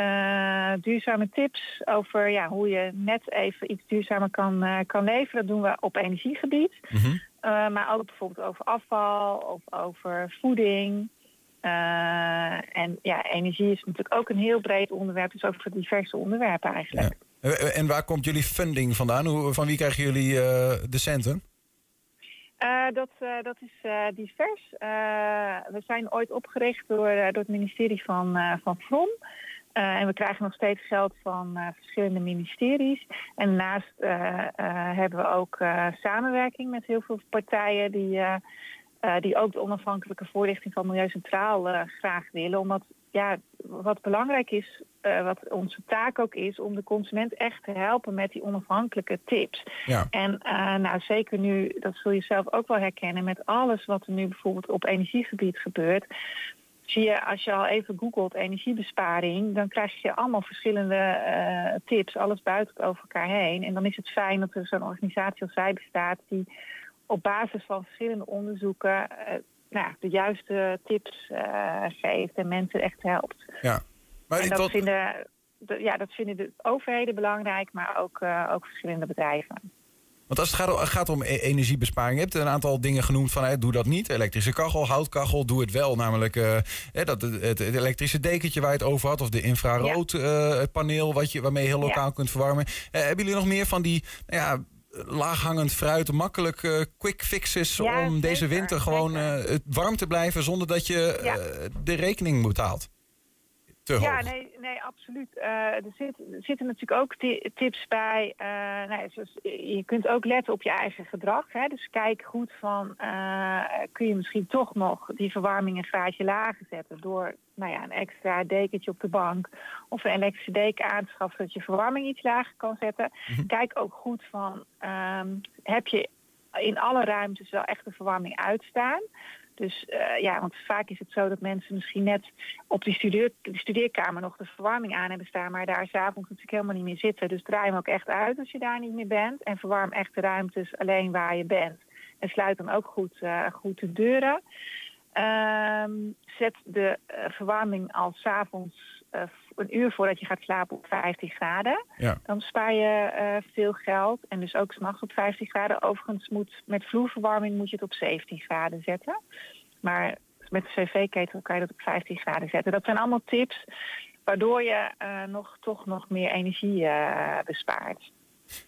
Uh, duurzame tips over ja, hoe je net even iets duurzamer kan, uh, kan leven. Dat doen we op energiegebied. Mm -hmm. uh, maar ook bijvoorbeeld over afval of over voeding. en ja, energie is natuurlijk ook een heel breed onderwerp. Dus over diverse onderwerpen eigenlijk. Ja. En waar komt jullie funding vandaan? Hoe, van wie krijgen jullie de centen? dat, dat is divers. we zijn ooit opgericht door, door het ministerie van, van Vrom. Uh, en we krijgen nog steeds geld van uh, verschillende ministeries. En daarnaast uh, hebben we ook samenwerking met heel veel partijen die, die ook de onafhankelijke voorlichting van Milieu Centraal graag willen. Omdat ja, wat belangrijk is, wat onze taak ook is, om de consument echt te helpen met die onafhankelijke tips. Ja. En nou, zeker nu, dat zul je zelf ook wel herkennen, met alles wat er nu bijvoorbeeld op energiegebied gebeurt zie je, als je al even googelt energiebesparing, dan krijg je allemaal verschillende uh, tips. Alles buiten over elkaar heen. En dan is het fijn dat er zo'n organisatie als zij bestaat die op basis van verschillende onderzoeken uh, nou, de juiste tips uh, geeft en mensen echt helpt. Ja. Maar en dat, tot... vinden, de, ja, dat vinden de overheden belangrijk, maar ook, ook verschillende bedrijven. Want als het gaat, gaat om e energiebesparing, je hebt een aantal dingen genoemd van hey, doe dat niet. Elektrische kachel, houtkachel, doe het wel. Namelijk uh, dat, het, het, elektrische dekentje waar je het over had, of de infraroodpaneel ja. uh, wat je, waarmee je heel lokaal ja. kunt verwarmen. Uh, hebben jullie nog meer van die nou ja, laaghangend fruit, makkelijk quick fixes ja, om zeker, deze winter gewoon warm te blijven zonder dat je de rekening betaalt? Ja, nee, nee, absoluut. Uh, er, zit, er, zitten natuurlijk ook tips bij. Uh, nou, zoals, je kunt ook letten op je eigen gedrag. Hè? Dus kijk goed van, uh, kun je misschien toch nog die verwarming een graadje lager zetten... door nou ja, een extra dekentje op de bank of een elektrische deken aan te schaffen... zodat je verwarming iets lager kan zetten. Mm -hmm. Kijk ook goed van, um, heb je in alle ruimtes wel echt de verwarming uitstaan... Dus uh, ja, want vaak is het zo dat mensen misschien net op die, studeer, die studeerkamer nog de verwarming aan hebben staan, maar daar s'avonds natuurlijk helemaal niet meer zitten. Dus draai hem ook echt uit als je daar niet meer bent en verwarm echt de ruimtes alleen waar je bent. En sluit dan ook goed, uh, goed de deuren. Um, zet de uh, verwarming al s'avonds eh, een uur voordat je gaat slapen op 15 graden. Ja. Dan spaar je eh, veel geld. En dus ook s'nachts op 15 graden. Overigens moet met vloerverwarming moet je het op 17 graden zetten. Maar met de cv-ketel kan je dat op 15 graden zetten. Dat zijn allemaal tips waardoor je eh, nog, toch nog meer energie eh, bespaart.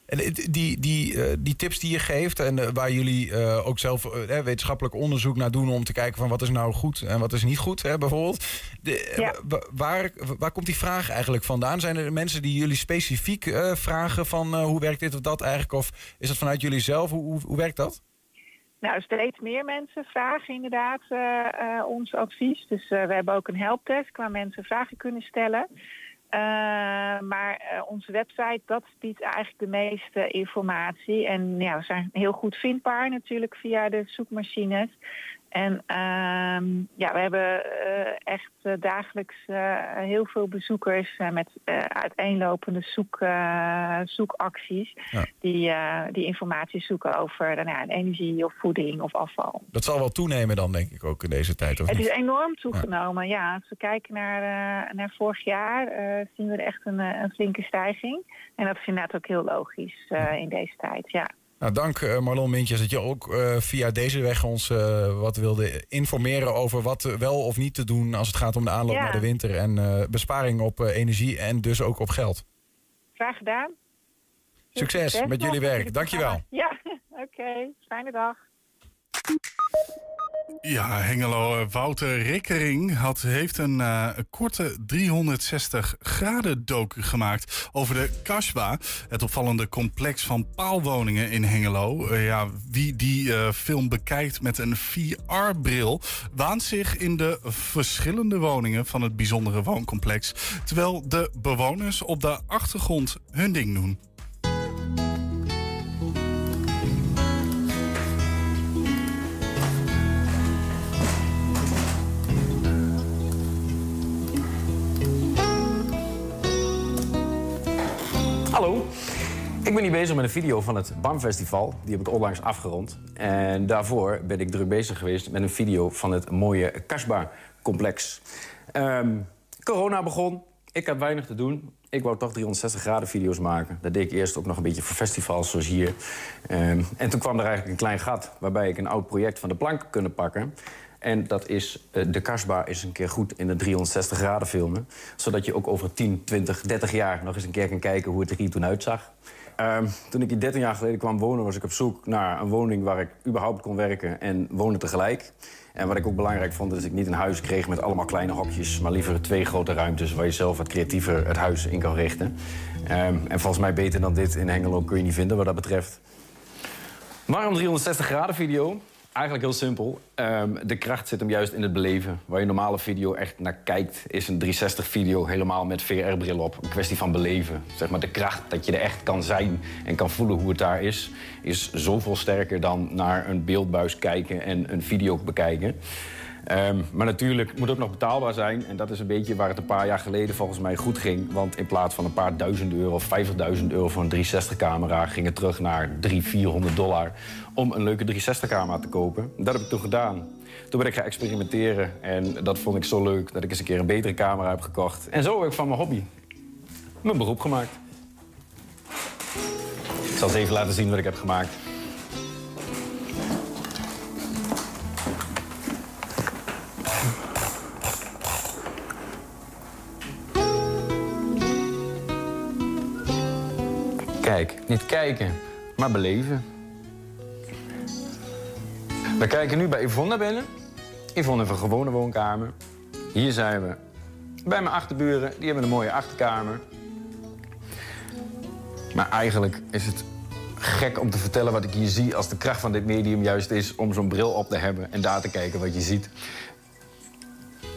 En die, die, eh, die tips die je geeft en eh, waar jullie eh, ook zelf wetenschappelijk onderzoek naar doen om te kijken van wat is nou goed en wat is niet goed, hè, bijvoorbeeld. De, Ja. wa- waar, waar komt die vraag eigenlijk vandaan? Zijn er mensen die jullie specifiek vragen van hoe werkt dit of dat eigenlijk? Of is dat vanuit jullie zelf? Hoe, hoe, hoe werkt dat? Nou, steeds meer mensen vragen inderdaad ons advies. Dus we hebben ook een helpdesk waar mensen vragen kunnen stellen. Eh, maar eh, onze website, dat biedt eigenlijk de meeste informatie. En ja, we zijn heel goed vindbaar natuurlijk via de zoekmachines. En ehm, ja, we hebben eh, echt eh, dagelijks eh, heel veel bezoekers met uiteenlopende zoek, zoekacties. Ja. Die, die informatie zoeken over nou ja, energie of voeding of afval. Dat zal wel toenemen dan, denk ik, ook in deze tijd. Of Het niet? is enorm toegenomen, ja. Als we kijken naar, naar vorig jaar, zien we er echt een, een flinke stijging. En dat is inderdaad ook heel logisch in deze tijd, ja. Nou, dank eh, Marlon Mintjes dat je ook eh, via deze weg ons eh, wat wilde informeren over wat wel of niet te doen als het gaat om de aanloop Ja. naar de winter en besparing op energie en dus ook op geld. Graag gedaan. Succes met jullie werk. Dankjewel. Ja, oké. Fijne dag. Ja, Hengelo. eh, Wouter Rikkering had, heeft een, eh, korte 360 graden docu gemaakt over de Kasbah. Het opvallende complex van paalwoningen in Hengelo. Eh, ja, wie die film bekijkt met een VR-bril... waant zich in de verschillende woningen van het bijzondere wooncomplex. Terwijl de bewoners op de achtergrond hun ding doen. Hallo, ik ben hier bezig met een video van het BAM Festival. Die heb ik onlangs afgerond. En daarvoor ben ik druk bezig geweest met een video van het mooie Kasbah-complex. Ehm, corona begon, ik had weinig te doen. Ik wou toch 360 graden video's maken. Dat deed ik eerst ook nog een beetje voor festivals zoals hier. Ehm, en toen kwam er eigenlijk een klein gat... waarbij ik een oud project van de plank kunnen pakken... En dat is, eh, de Kasbah is een keer goed in de 360 graden filmen. Zodat je ook over 10, 20, 30 jaar nog eens een keer kan kijken hoe het er hier toen uitzag. Ehm, toen ik hier 13 jaar geleden kwam wonen, was ik op zoek naar een woning waar ik überhaupt kon werken en wonen tegelijk. En wat ik ook belangrijk vond, is dat ik niet een huis kreeg met allemaal kleine hokjes, maar liever twee grote ruimtes waar je zelf wat creatiever het huis in kan richten. Ehm, en volgens mij beter dan dit in Hengelo kun je niet vinden wat dat betreft. Waarom 360 graden video? Eigenlijk heel simpel. Ehm, de kracht zit hem juist in het beleven. Waar je normale video echt naar kijkt, is een 360 video helemaal met VR-bril op. Een kwestie van beleven. Zeg maar de kracht dat je er echt kan zijn en kan voelen hoe het daar is, is zoveel sterker dan naar een beeldbuis kijken en een video bekijken. Ehm, maar natuurlijk moet ook nog betaalbaar zijn. En dat is een beetje waar het een paar jaar geleden volgens mij goed ging. Want in plaats van een paar duizend euro of 50.000 euro voor een 360-camera... ging het terug naar 300, 400 dollar om een leuke 360-camera te kopen. Dat heb ik toen gedaan. Toen ben ik gaan experimenteren. En dat vond ik zo leuk dat ik eens een keer een betere camera heb gekocht. En zo heb ik van mijn hobby mijn beroep gemaakt. Ik zal eens even laten zien wat ik heb gemaakt. Niet kijken, maar beleven. We kijken nu bij Yvonne binnen. Yvonne heeft een gewone woonkamer. Hier zijn we bij mijn achterburen. Die hebben een mooie achterkamer. Maar eigenlijk is het gek om te vertellen wat ik hier zie... als de kracht van dit medium juist is om zo'n bril op te hebben... en daar te kijken wat je ziet.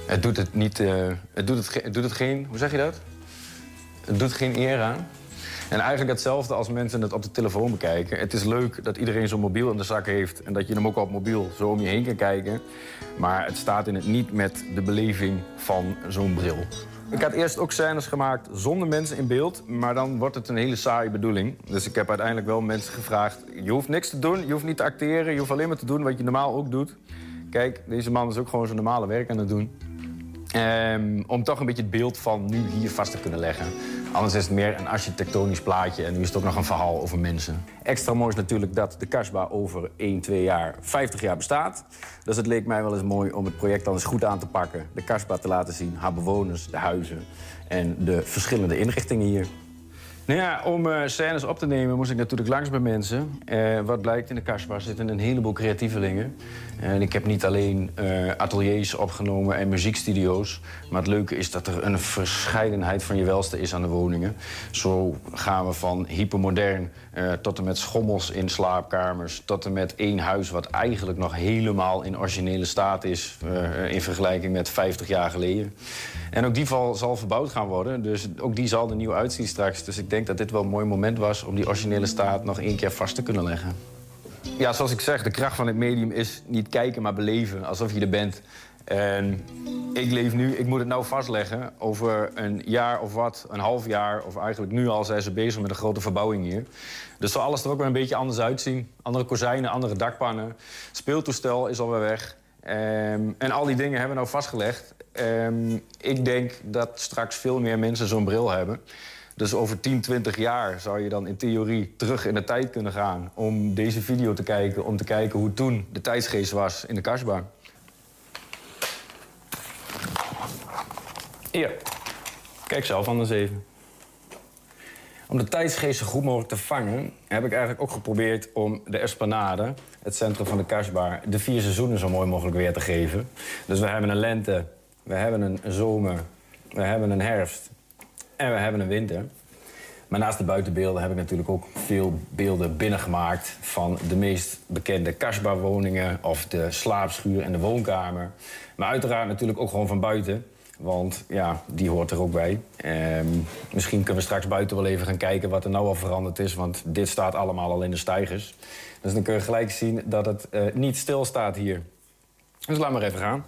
Het doet het niet... eh, het, doet het, het doet het geen... Hoe zeg je dat? Het doet geen eer aan. En eigenlijk hetzelfde als mensen het op de telefoon bekijken. Het is leuk dat iedereen zo'n mobiel in de zak heeft... en dat je hem ook op mobiel zo om je heen kan kijken. Maar het staat in het niet met de beleving van zo'n bril. Ik had eerst ook scènes gemaakt zonder mensen in beeld... maar dan wordt het een hele saaie bedoeling. Dus ik heb uiteindelijk wel mensen gevraagd... je hoeft niks te doen, je hoeft niet te acteren... je hoeft alleen maar te doen wat je normaal ook doet. Kijk, deze man is ook gewoon zijn normale werk aan het doen. Ehm, om toch een beetje het beeld van nu hier vast te kunnen leggen. Anders is het meer een architectonisch plaatje en nu is het ook nog een verhaal over mensen. Extra mooi is natuurlijk dat de Kasbah over 1, 2 jaar 50 jaar bestaat. Dus het leek mij wel eens mooi om het project dan eens goed aan te pakken. De Kasbah te laten zien, haar bewoners, de huizen en de verschillende inrichtingen hier. Nou ja, om uh, scènes op te nemen moest ik natuurlijk langs bij mensen. Uh, wat blijkt, in de Kasbah zitten een heleboel creatievelingen. En ik heb niet alleen uh, ateliers opgenomen en muziekstudio's. Maar het leuke is dat er een verscheidenheid van je welste is aan de woningen. Zo gaan we van hypermodern tot en met schommels in slaapkamers... tot en met één huis wat eigenlijk nog helemaal in originele staat is... in vergelijking met 50 jaar geleden. En ook die val zal verbouwd gaan worden. Dus ook die zal er nieuw uitzien straks. Dus ik denk dat dit wel een mooi moment was om die originele staat nog één keer vast te kunnen leggen. Ja, zoals ik zeg, de kracht van het medium is niet kijken, maar beleven. Alsof je er bent. En ik leef nu, ik moet het nou vastleggen. Over een jaar of wat, een half jaar, of eigenlijk nu al zijn ze bezig met een grote verbouwing hier. Dus zal alles er ook weer een beetje anders uitzien. Andere kozijnen, andere dakpannen. Speeltoestel is alweer weg. Um, en al die dingen hebben we nou vastgelegd. Um, ik denk dat straks veel meer mensen zo'n bril hebben. Dus over 10, 20 jaar zou je dan in theorie terug in de tijd kunnen gaan... om deze video te kijken, om te kijken hoe toen de tijdsgeest was in de kastbaan. Hier, kijk zelf anders even. Om de tijdsgeest zo goed mogelijk te vangen... heb ik eigenlijk ook geprobeerd om de Esplanade, het centrum van de Kasbah... de vier seizoenen zo mooi mogelijk weer te geven. Dus we hebben een lente, we hebben een zomer, we hebben een herfst en we hebben een winter. Maar naast de buitenbeelden heb ik natuurlijk ook veel beelden binnengemaakt... van de meest bekende Kasbah-woningen of de slaapschuur en de woonkamer. Maar uiteraard natuurlijk ook gewoon van buiten... Want ja, die hoort er ook bij. Ehm, misschien kunnen we straks buiten wel even gaan kijken wat er nou al veranderd is. Want dit staat allemaal al in de stijgers. Dus dan kun je gelijk zien dat het uh, niet stil staat hier. Dus laat maar even gaan.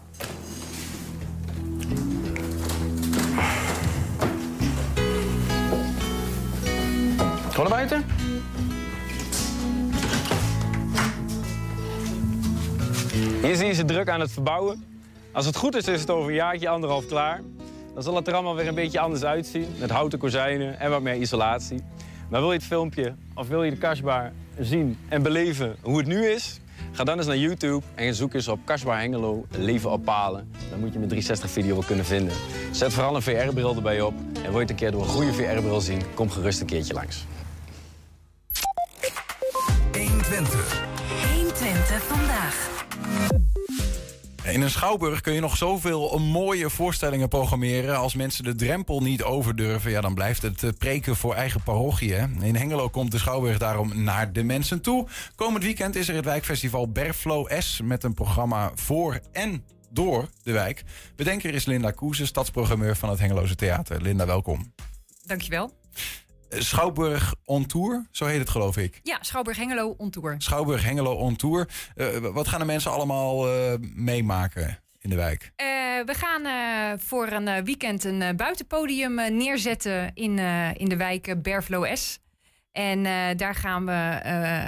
Gewoon naar buiten. Hier zie je ze druk aan het verbouwen. Als het goed is, is het over een jaartje, anderhalf klaar. Dan zal het er allemaal weer een beetje anders uitzien. Met houten kozijnen en wat meer isolatie. Maar wil je het filmpje of wil je de kastbaar zien en beleven hoe het nu is? Ga dan eens naar YouTube en zoek eens op Kasbah Hengelo Leven op Palen. Dan moet je mijn 360 video wel kunnen vinden. Zet vooral een VR-bril erbij op. En wil je het een keer door een goede VR-bril zien, kom gerust een keertje langs. 120. 120 In een schouwburg kun je nog zoveel mooie voorstellingen programmeren. Als mensen de drempel niet overdurven, ja, dan blijft het eh, preken voor eigen parochie. In Hengelo komt de schouwburg daarom naar de mensen toe. Komend weekend is er het wijkfestival Berflow S met een programma voor en door de wijk. Bedenker is Linda Koeze, stadsprogrammeur van het Hengeloze Theater. Linda, welkom. Dankjewel. Schouwburg on Tour, zo heet het geloof ik. Ja, Schouwburg Hengelo on Tour. Schouwburg Hengelo on Tour. Uh, wat gaan de mensen allemaal uh, meemaken in de wijk? Uh, we gaan voor een weekend een buitenpodium neerzetten in, in de wijk Berflo S. En daar gaan we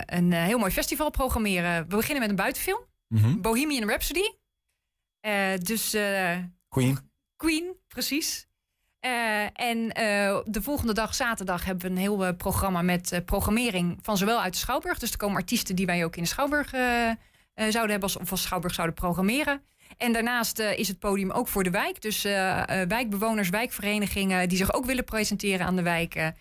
een heel mooi festival programmeren. We beginnen met een buitenfilm. Mm -hmm. Bohemian Rhapsody. dus... Queen. Queen, precies. Uh, en uh, de volgende dag, zaterdag, hebben we een heel uh, programma met programmering van zowel uit de Schouwburg. Dus er komen artiesten die wij ook in de Schouwburg zouden hebben, als, of als Schouwburg zouden programmeren. En daarnaast is het podium ook voor de wijk. Dus wijkbewoners, wijkverenigingen die zich ook willen presenteren aan de wijk,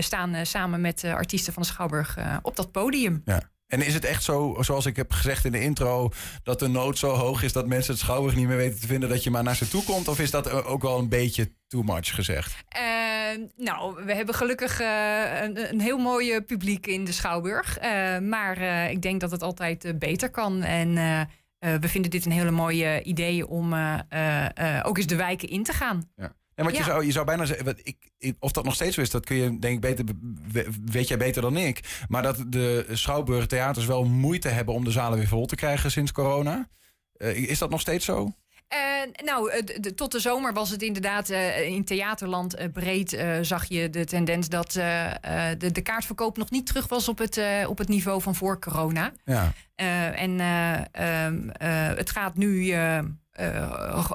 staan samen met artiesten van de Schouwburg op dat podium. Ja. En is het echt zo, zoals ik heb gezegd in de intro, dat de nood zo hoog is dat mensen het schouwburg niet meer weten te vinden dat je maar naar ze toe komt? Of is dat ook wel een beetje too much gezegd? Uh, nou, we hebben gelukkig uh, een, een, heel mooi publiek in de schouwburg. Uh, maar ik denk dat het altijd beter kan. En we vinden dit een hele mooie idee om ook eens de wijken in te gaan. Ja. En wat je, zou, je zou bijna zeggen, ik, of dat nog steeds zo is, dat kun je denk ik beter, weet jij beter dan ik. Maar dat de Schouwburg theaters wel moeite hebben om de zalen weer vol te krijgen sinds corona. Is dat nog steeds zo? Uh, nou, de, tot de zomer was het inderdaad uh, in theaterland breed. zag je de tendens dat de, de kaartverkoop nog niet terug was op het, op het niveau van voor corona. Ja. en ehm, het gaat nu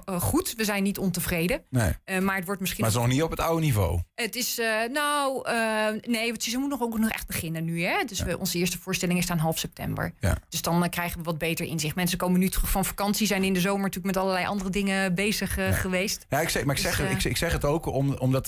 goed. We zijn niet ontevreden. Nee. maar het wordt misschien. Maar het is nog niet op het oude niveau. Het is, nou, nee, het ze moeten ook nog echt beginnen nu. Hè? Dus we, onze eerste voorstelling is aan half september. Ja. Dus dan krijgen we wat beter inzicht. Mensen komen nu terug van vakantie, zijn in de zomer natuurlijk met allerlei andere dingen bezig geweest. Ja, ik zeg, maar ik zeg, ik, ik zeg het ook om, omdat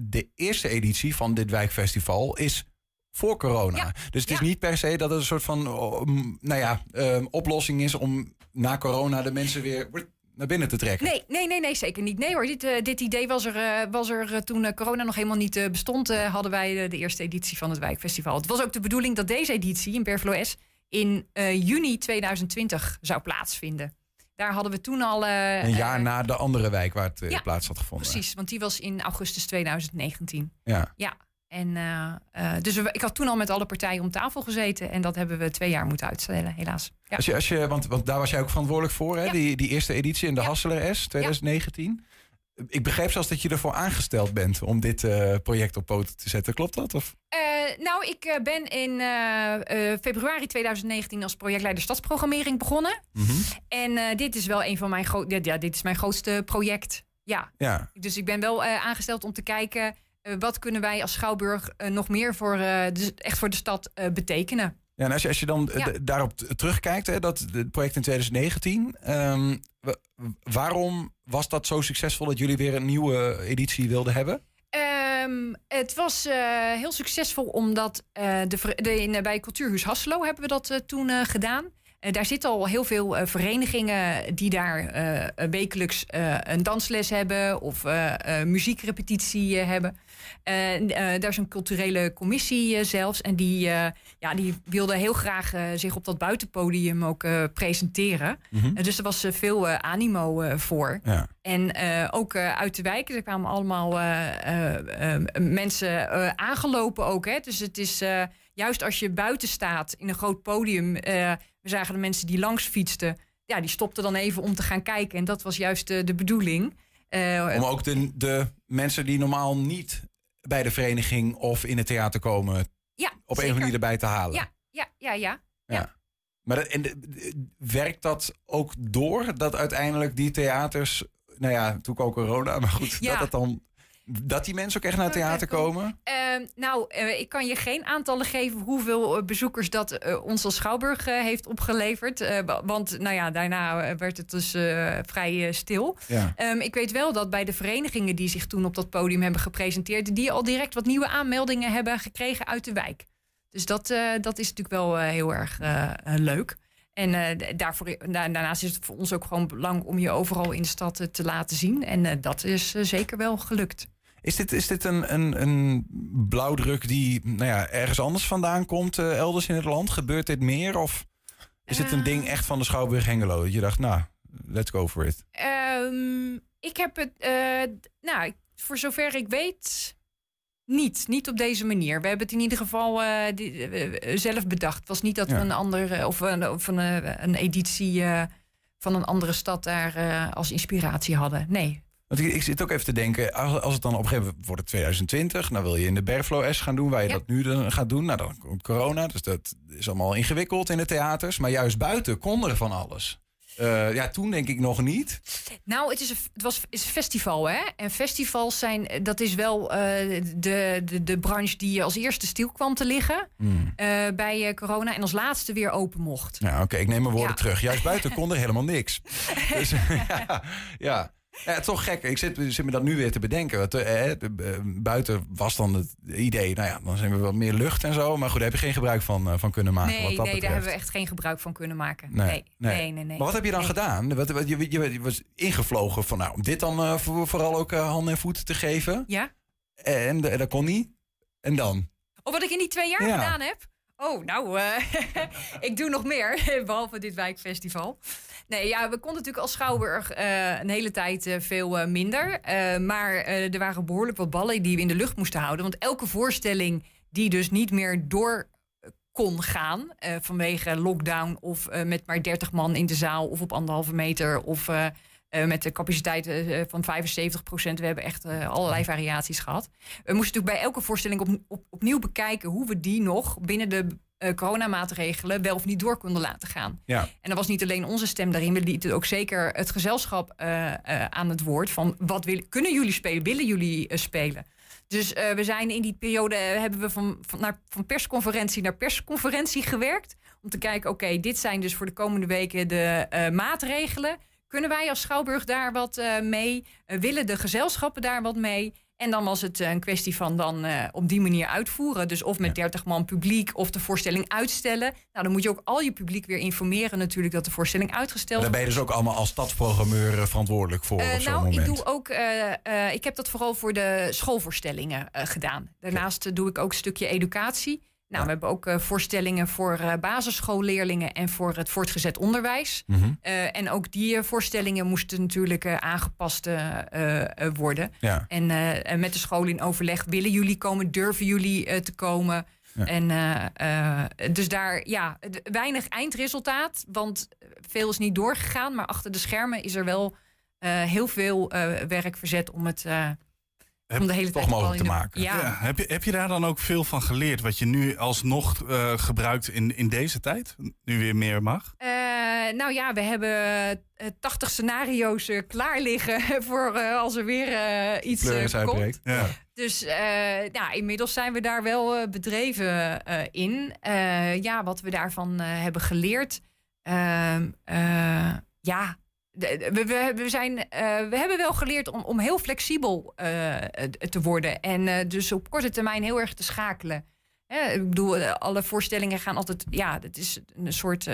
de eerste editie van dit wijkfestival is voor corona. Dus het is niet per se dat het een soort van oh, nou ja, um, oplossing is om na corona de mensen weer naar binnen te trekken. Nee, nee, nee, nee zeker niet. Nee hoor, dit, uh, dit idee was er, uh, was er uh, toen corona nog helemaal niet bestond. hadden wij de eerste editie van het Wijkfestival. Het was ook de bedoeling dat deze editie in Berfloes in juni 2020 zou plaatsvinden. Daar hadden we toen al. een jaar na de andere wijk waar het ja, plaats had gevonden. Precies, want die was in augustus 2019. Ja. Ja. En, uh, uh, dus we, ik had toen al met alle partijen om tafel gezeten. En dat hebben we twee jaar moeten uitstellen, helaas. Ja. Als je, als je, want, want daar was jij ook verantwoordelijk voor, hè? Ja. Die, die eerste editie in de ja. Hasseler S 2019. Ik begreep zelfs dat je ervoor aangesteld bent om dit uh, project op poten te zetten. Klopt dat? Of? nou, ik ben in februari 2019 als projectleider stadsprogrammering begonnen. Mm -hmm. En dit is wel een van mijn, ja, dit is mijn grootste project. Ja. ja. Dus ik ben wel aangesteld om te kijken wat kunnen wij als Schouwburg uh, nog meer voor, uh, de, echt voor de stad betekenen? Ja, en als je, als je dan ja. daarop terugkijkt, hè, dat het project in 2019, um, waarom was dat zo succesvol dat jullie weer een nieuwe editie wilden hebben? Um, het was heel succesvol omdat de, de, in, bij Cultuurhuis Hasselo hebben we dat toen gedaan. Uh, daar zitten al heel veel uh, verenigingen die daar uh, wekelijks een dansles hebben of muziekrepetitie hebben. daar is een culturele commissie zelfs. En die, ja, die wilde heel graag zich op dat buitenpodium ook presenteren. Mhm. Mm -hmm. dus er was veel animo voor. Ja. En ook uit de wijken, er kwamen allemaal mensen aangelopen ook. Hè? Dus het is juist als je buiten staat in een groot podium. We zagen de mensen die langs fietsten. Ja, die stopten dan even om te gaan kijken. En dat was juist de, de bedoeling. Uh, om ook de, de mensen die normaal niet bij de vereniging of in het theater komen. Ja, op zeker. een of andere manier erbij te halen. Ja, ja, ja, ja. ja. ja. Maar dat, en werkt dat ook door dat uiteindelijk die theaters. Nou ja, toen ook corona, maar goed, ja. dat het dan dat die mensen ook echt naar het theater komen? Uh, nou, uh, ik kan je geen aantallen geven hoeveel uh, bezoekers dat uh, ons als Schouwburg heeft opgeleverd. want nou ja, daarna werd het dus vrij stil. Ja. Um, ik weet wel dat bij de verenigingen die zich toen op dat podium hebben gepresenteerd, die al direct wat nieuwe aanmeldingen hebben gekregen uit de wijk. Dus dat, dat is natuurlijk wel heel erg leuk. En uh, daarvoor, daarnaast is het voor ons ook gewoon belangrijk om je overal in de stad uh, te laten zien. En uh, dat is zeker wel gelukt. Is dit, is dit een, een, een blauwdruk die nou ja, ergens anders vandaan komt, elders in het land? Gebeurt dit meer? Of is het een ding echt van de Schouwburg Hengelo? Dat je dacht, nou, let's go for it. Um, ik heb het, nou, voor zover ik weet, niet, niet op deze manier. We hebben het in ieder geval uh, die, uh, zelf bedacht. Het was niet dat Ja. we een andere of een, of een, eh, een editie eh, van een andere stad daar eh, als inspiratie hadden. Nee. Want ik, ik zit ook even te denken, als, als het dan op een gegeven moment wordt het 2020, dan wil je in de Bergflow S gaan doen, waar je dat nu dan gaat doen. Nou, dan komt corona, dus dat is allemaal ingewikkeld in de theaters. Maar juist buiten kon er van alles. Eh, ja, toen denk ik nog niet. Nou, het is een, het was, is een festival, hè? En festivals zijn, dat is wel eh, de, de, de branche die als eerste stil kwam te liggen Hmm. eh, bij corona. En als laatste weer open mocht. Ja, oké, ik neem mijn woorden Ja. terug. Juist buiten kon er helemaal niks. Dus, ja, ja. Ja, toch gek. Ik zit, zit me dat nu weer te bedenken. Eh, eh, eh, buiten was dan het idee, nou ja, dan zijn we wat meer lucht en zo. Maar goed, daar heb je geen gebruik van, van kunnen maken. nee, wat dat nee daar hebben we echt geen gebruik van kunnen maken. Nee, Nee, nee, nee. nee, Maar wat heb je dan gedaan? Wat, wat, je, je, je was ingevlogen van, nou, om dit dan voor- vooral ook handen en voeten te geven. Ja? En, en dat kon niet. En dan? Of wat ik in die twee jaar Ja. gedaan heb? Oh, nou, ik doe nog meer, behalve dit wijkfestival. Nee, ja, we konden natuurlijk als Schouwburg eh, een hele tijd eh, veel eh, minder. Maar er waren behoorlijk wat ballen die we in de lucht moesten houden. Want elke voorstelling die dus niet meer door kon gaan vanwege lockdown of met maar 30 man in de zaal of op anderhalve meter of met de capaciteit van 75 procent. We hebben echt allerlei variaties gehad. We moesten natuurlijk bij elke voorstelling op, op, opnieuw bekijken hoe we die nog binnen de uh, coronamaatregelen wel of niet door konden laten gaan. Ja. En dat was niet alleen onze stem daarin, we lieten ook zeker het gezelschap aan het woord van wat kunnen jullie spelen, willen jullie spelen? Dus we zijn in die periode hebben we van, van, naar, van persconferentie naar persconferentie gewerkt. Om te kijken, oké, dit zijn dus voor de komende weken de maatregelen. Kunnen wij als Schouwburg daar wat mee? willen de gezelschappen daar wat mee? En dan was het een kwestie van dan uh, op die manier uitvoeren. Dus of met 30 man publiek of de voorstelling uitstellen. Nou, dan moet je ook al je publiek weer informeren natuurlijk dat de voorstelling uitgesteld wordt. Daar ben je dus ook allemaal als stadsprogrammeur eh, verantwoordelijk voor uh, Nou, moment. ik doe ook, ik heb dat vooral voor de schoolvoorstellingen gedaan. Daarnaast doe ik ook een stukje educatie. Nou, we hebben ook uh, voorstellingen voor uh, basisschoolleerlingen en voor het voortgezet onderwijs. Mhm. Uh, en ook die voorstellingen moesten natuurlijk aangepast worden. Ja. En, en met de school in overleg, willen jullie komen, durven jullie te komen? Ja. En dus daar, ja, weinig eindresultaat, want veel is niet doorgegaan. Maar achter de schermen is er wel heel veel werk verzet om het om de hele toch tijd mogelijk te de- maken. Ja. Ja, heb, je, heb je daar dan ook veel van geleerd? Wat je nu alsnog eh, gebruikt in, in deze tijd? Nu weer meer mag? Eh, nou ja, we hebben eh, 80 scenario's eh, klaar liggen voor eh, als er weer iets komt. Ja. Dus eh, ja, inmiddels zijn we daar wel eh, bedreven eh, in. Eh, ja, wat we daarvan eh, hebben geleerd. Ehm, eh, ja, we, we, zijn, eh, we hebben wel geleerd om, om heel flexibel eh, te worden. En eh, dus op korte termijn heel erg te schakelen. Hè, ik bedoel, alle voorstellingen gaan altijd... Ja, het is een soort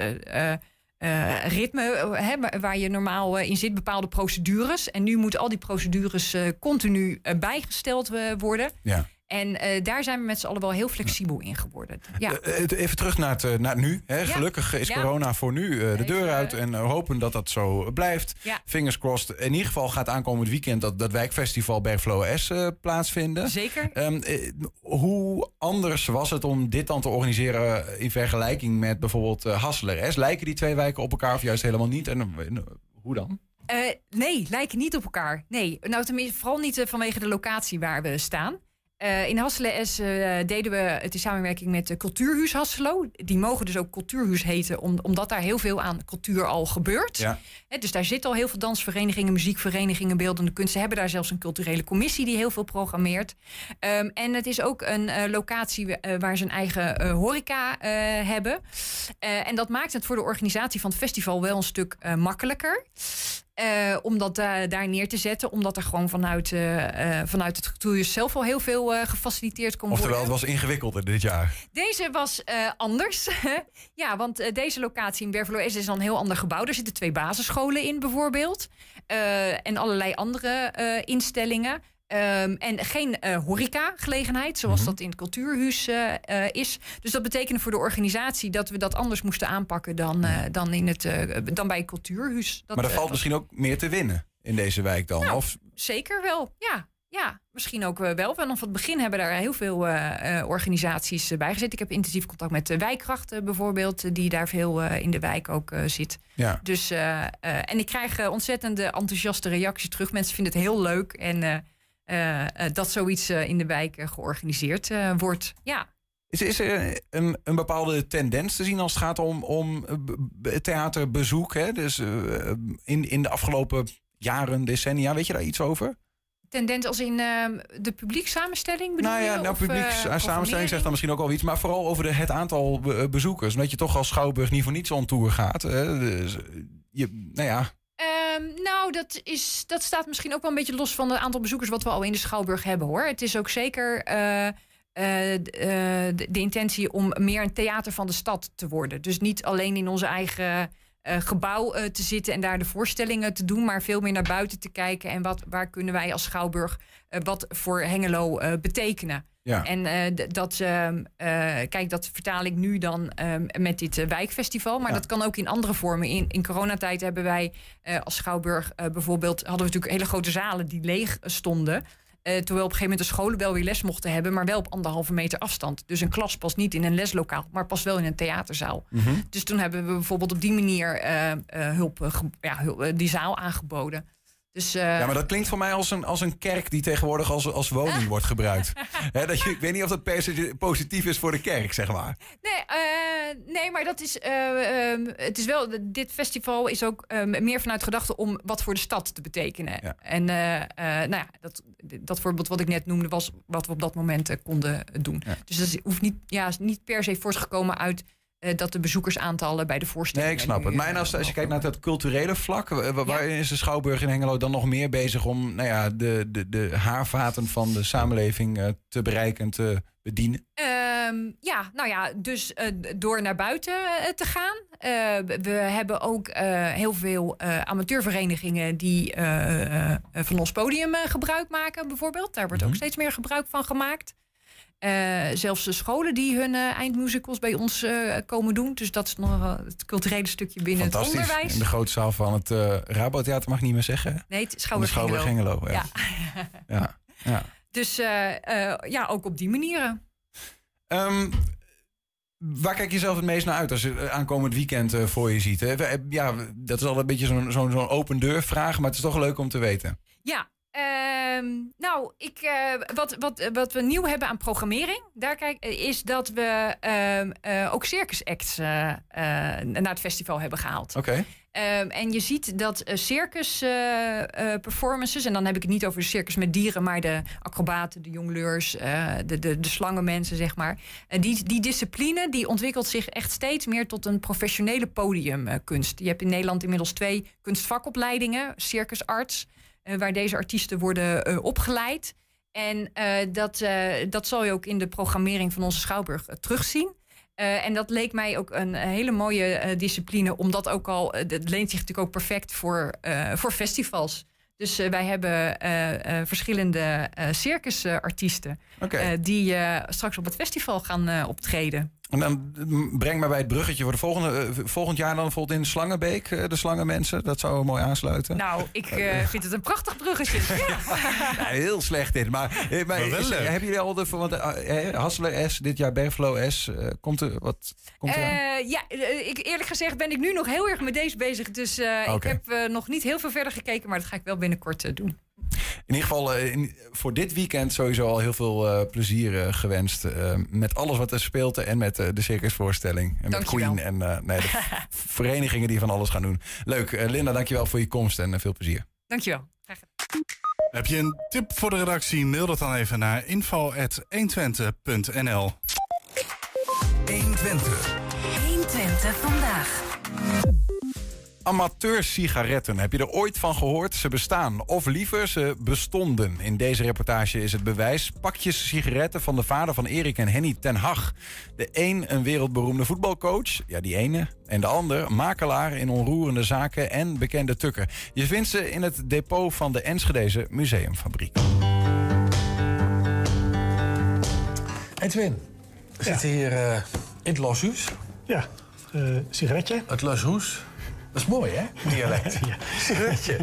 ritme hè, waar- je normaal in zit. Bepaalde procedures. En nu moeten al die procedures continu bijgesteld worden. Ja. En eh, daar zijn we met z'n allen wel heel flexibel in geworden. Ja. Eh, eh, Even terug naar het, eh, naar nu. Hè. Gelukkig is Ja. corona voor nu eh, de deur uit. En eh, hopen dat dat zo blijft. Ja. Fingers crossed. In ieder geval gaat aankomend weekend dat, dat wijkfestival Bergflow S eh, plaatsvinden. Zeker. Ehm, eh, hoe anders was het om dit dan te organiseren in vergelijking met bijvoorbeeld eh Hasseler S? Lijken die twee wijken op elkaar of juist helemaal niet? En eh, hoe dan? Eh, nee, lijken niet op elkaar. Nee, nou tenminste vooral niet eh, vanwege de locatie waar we staan. Eh, in Hasselen S eh, deden we het in samenwerking met de Cultuurhuis Hasselo. Die mogen dus ook Cultuurhuis heten, om- omdat daar heel veel aan cultuur al gebeurt. Ja. Dus daar zitten al heel veel dansverenigingen, muziekverenigingen, beeldende kunst. Ze hebben daar zelfs een culturele commissie die heel veel programmeert. Ehm, en het is ook een eh, locatie eh, waar ze een eigen eh, horeca eh, hebben. Eh, en dat maakt het voor de organisatie van het festival wel een stuk eh, makkelijker. Eh, om dat daar- daar neer te zetten. Omdat er gewoon vanuit, eh, eh, vanuit het cultuurhuis zelf al heel veel eh, gefaciliteerd kon Oftewel, worden. het was ingewikkelder dit jaar. Deze was eh, anders. ja, want eh, deze locatie in Bervelo is een heel ander gebouw. Er zitten twee basisscholen in bijvoorbeeld. Eh, en allerlei andere eh, instellingen. Ehm, en geen eh horeca-gelegenheid, zoals Mhm. dat in het cultuurhuis eh, eh, is. Dus dat betekende voor de organisatie dat we dat anders moesten aanpakken dan, dan, in het, dan bij het cultuurhuis. Dat, maar er valt misschien ook meer te winnen in deze wijk dan. Nou, of, Zeker wel, ja. Ja, misschien ook wel. Vanaf het begin hebben daar heel veel organisaties bij gezeten. Ik heb intensief contact met de wijkkrachten bijvoorbeeld, die daar veel in de wijk ook zit. Ja. Dus, en ik krijg ontzettende enthousiaste reacties terug. Mensen vinden het heel leuk en eh, eh, dat zoiets eh, in de wijk georganiseerd wordt. Ja. Is, is er een, een bepaalde tendens te zien als het gaat om, om theaterbezoek? Hè? Dus in, in de afgelopen jaren, decennia, weet je daar iets over? Tendens als in eh, de publiekssamenstelling bedoel nou ja, je? nou, Of, publiek samenstelling programmering? zegt dan misschien ook wel iets. Maar vooral over de, het aantal be- bezoekers. Omdat je toch als Schouwburg niet voor niets on tour gaat. Hè? Dus, je, nou ja, Ehm, nou, dat, is, dat staat misschien ook wel een beetje los van het aantal bezoekers wat we al in de Schouwburg hebben hoor. Het is ook zeker eh, eh, eh, de, intentie om meer een theater van de stad te worden. Dus niet alleen in onze eigen gebouw eh, te zitten en daar de voorstellingen te doen, maar veel meer naar buiten te kijken en wat, waar kunnen wij als Schouwburg eh, wat voor Hengelo eh, betekenen. Ja. En eh, dat, ehm, eh, kijk, dat vertaal ik nu dan ehm, met dit eh, wijkfestival. Maar Ja. dat kan ook in andere vormen. In, in coronatijd hebben wij eh, als Schouwburg eh, bijvoorbeeld... hadden we natuurlijk hele grote zalen die leeg stonden. Eh, terwijl op een gegeven moment de scholen wel weer les mochten hebben... maar wel op anderhalve meter afstand. Dus een klas past niet in een leslokaal... maar past wel in een theaterzaal. Mhm. Dus toen hebben we bijvoorbeeld op die manier... eh, eh, hulp, ja, hulp, die zaal aangeboden. Dus, ja, maar dat klinkt voor mij als een, als een kerk die tegenwoordig als, als woning wordt gebruikt. dat je, ik weet niet of dat per se positief is voor de kerk, zeg maar. Nee, nee maar dat is, ehm, het is wel, dit festival is ook ehm, meer vanuit gedachte om wat voor de stad te betekenen. En nou ja, dat, dat voorbeeld wat ik net noemde was wat we op dat moment konden doen. Dus dat hoeft niet, ja, niet per se voortgekomen uit uh, dat de bezoekersaantallen bij de voorstellingen... Nee, ik snap het. Maar als, als je kijkt naar het culturele vlak... waarin is de Schouwburg in Hengelo dan nog meer bezig... om nou ja, de, de, de haarvaten van de samenleving uh, te bereiken en te bedienen? Um, ja, nou ja, dus uh, door naar buiten te gaan. we hebben ook heel veel amateurverenigingen... die van ons podium gebruik maken, bijvoorbeeld. Daar wordt ook Mhm. steeds meer gebruik van gemaakt. Uh, zelfs de scholen die hun uh, eindmusicals bij ons uh, komen doen. Dus dat is nog het culturele stukje binnen het onderwijs. In de grote zaal van het Rabotheater mag ik niet meer zeggen. Nee, het Hengelo. Ja. ja. ja. Dus ja, ook op die manieren. Um, waar kijk je zelf het meest naar uit als je aankomend weekend voor je ziet? Hè? Ja, dat is al een beetje zo'n zo, zo open deur vraag, maar het is toch leuk om te weten. Ja, Uh, nou, ik, uh, wat, wat, wat we nieuw hebben aan programmering, daar kijk, is dat we uh, ook circus acts eh, naar het festival hebben gehaald. Oké. Okay. Ehm, en je ziet dat circus performances, en dan heb ik het niet over de circus met dieren, maar de acrobaten, de jongleurs, de, de, de slangenmensen, zeg maar. die, die discipline die ontwikkelt zich echt steeds meer tot een professionele podiumkunst. Je hebt in Nederland inmiddels twee kunstvakopleidingen, circusarts waar deze artiesten worden uh, opgeleid. En uh, dat, dat zal je ook in de programmering van onze Schouwburg terugzien. en dat leek mij ook een hele mooie discipline, omdat ook al, het leent zich natuurlijk ook perfect voor, voor festivals. Dus wij hebben verschillende circusartiesten okay. die straks op het festival gaan optreden. En dan breng maar bij het bruggetje voor de volgende, volgend jaar dan bijvoorbeeld in Slangenbeek, de slangenmensen. Dat zou mooi aansluiten. Nou, ik uh, vind het een prachtig bruggetje. Ja. ja, heel slecht dit. Maar, maar, maar is, hebben jullie al de... Want, uh, Hasselen S, dit jaar Bergflow S. Uh, komt er wat komt er uh, Ja, ik, eerlijk gezegd ben ik nu nog heel erg met deze bezig. Dus okay. ik heb nog niet heel veel verder gekeken. Maar dat ga ik wel binnenkort doen. In ieder geval uh, in, voor dit weekend sowieso al heel veel uh, plezier uh, gewenst. met alles wat er speelt en met de circusvoorstelling. En met Queen en nee, de verenigingen die van alles gaan doen. Leuk. Linda, dankjewel voor je komst en veel plezier. Dankjewel. Graag Heb je een tip voor de redactie? Mail dat dan even naar info.120.nl 120. 120 vandaag. Amateursigaretten. Heb je er ooit van gehoord? Ze bestaan. Of liever, ze bestonden. In deze reportage is het bewijs. Pakjes sigaretten van de vader van Erik en Henny ten Hag. De een een wereldberoemde voetbalcoach. Ja, die ene. En de ander makelaar in onroerende zaken en bekende tukker. Je vindt ze in het depot van de Enschedeze Museumfabriek. Edwin, we ja. zitten hier uh, in het Loshuis. Ja, uh, sigaretje. Het Loshuis. Dat is mooi, hè? Dialect. ja. Sigaretje.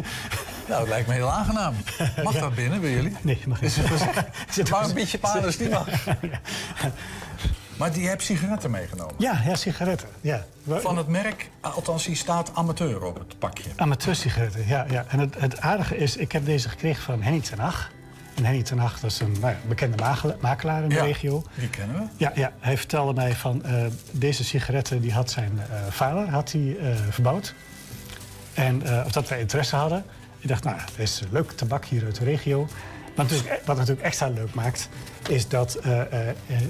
Nou, het lijkt me heel aangenaam. Mag ja. dat binnen bij jullie? Nee, mag niet. maar een beetje paarders, die mag. Maar die hebt sigaretten meegenomen? Ja, ja sigaretten. Ja. Van het merk, althans die staat amateur op het pakje. Amateursigaretten, ja. ja. En het, het aardige is, ik heb deze gekregen van Henny ten Hag. En Henny ten Hag, dat is een nou ja, bekende makelaar in de ja, regio. Die kennen we. Ja, ja, hij vertelde mij van uh, deze sigaretten die had zijn uh, vader had hij, uh, verbouwd. En of dat wij interesse hadden. Ik dacht, nou, het is leuk tabak hier uit de regio. Maar natuurlijk, wat natuurlijk extra leuk maakt, is dat uh, uh,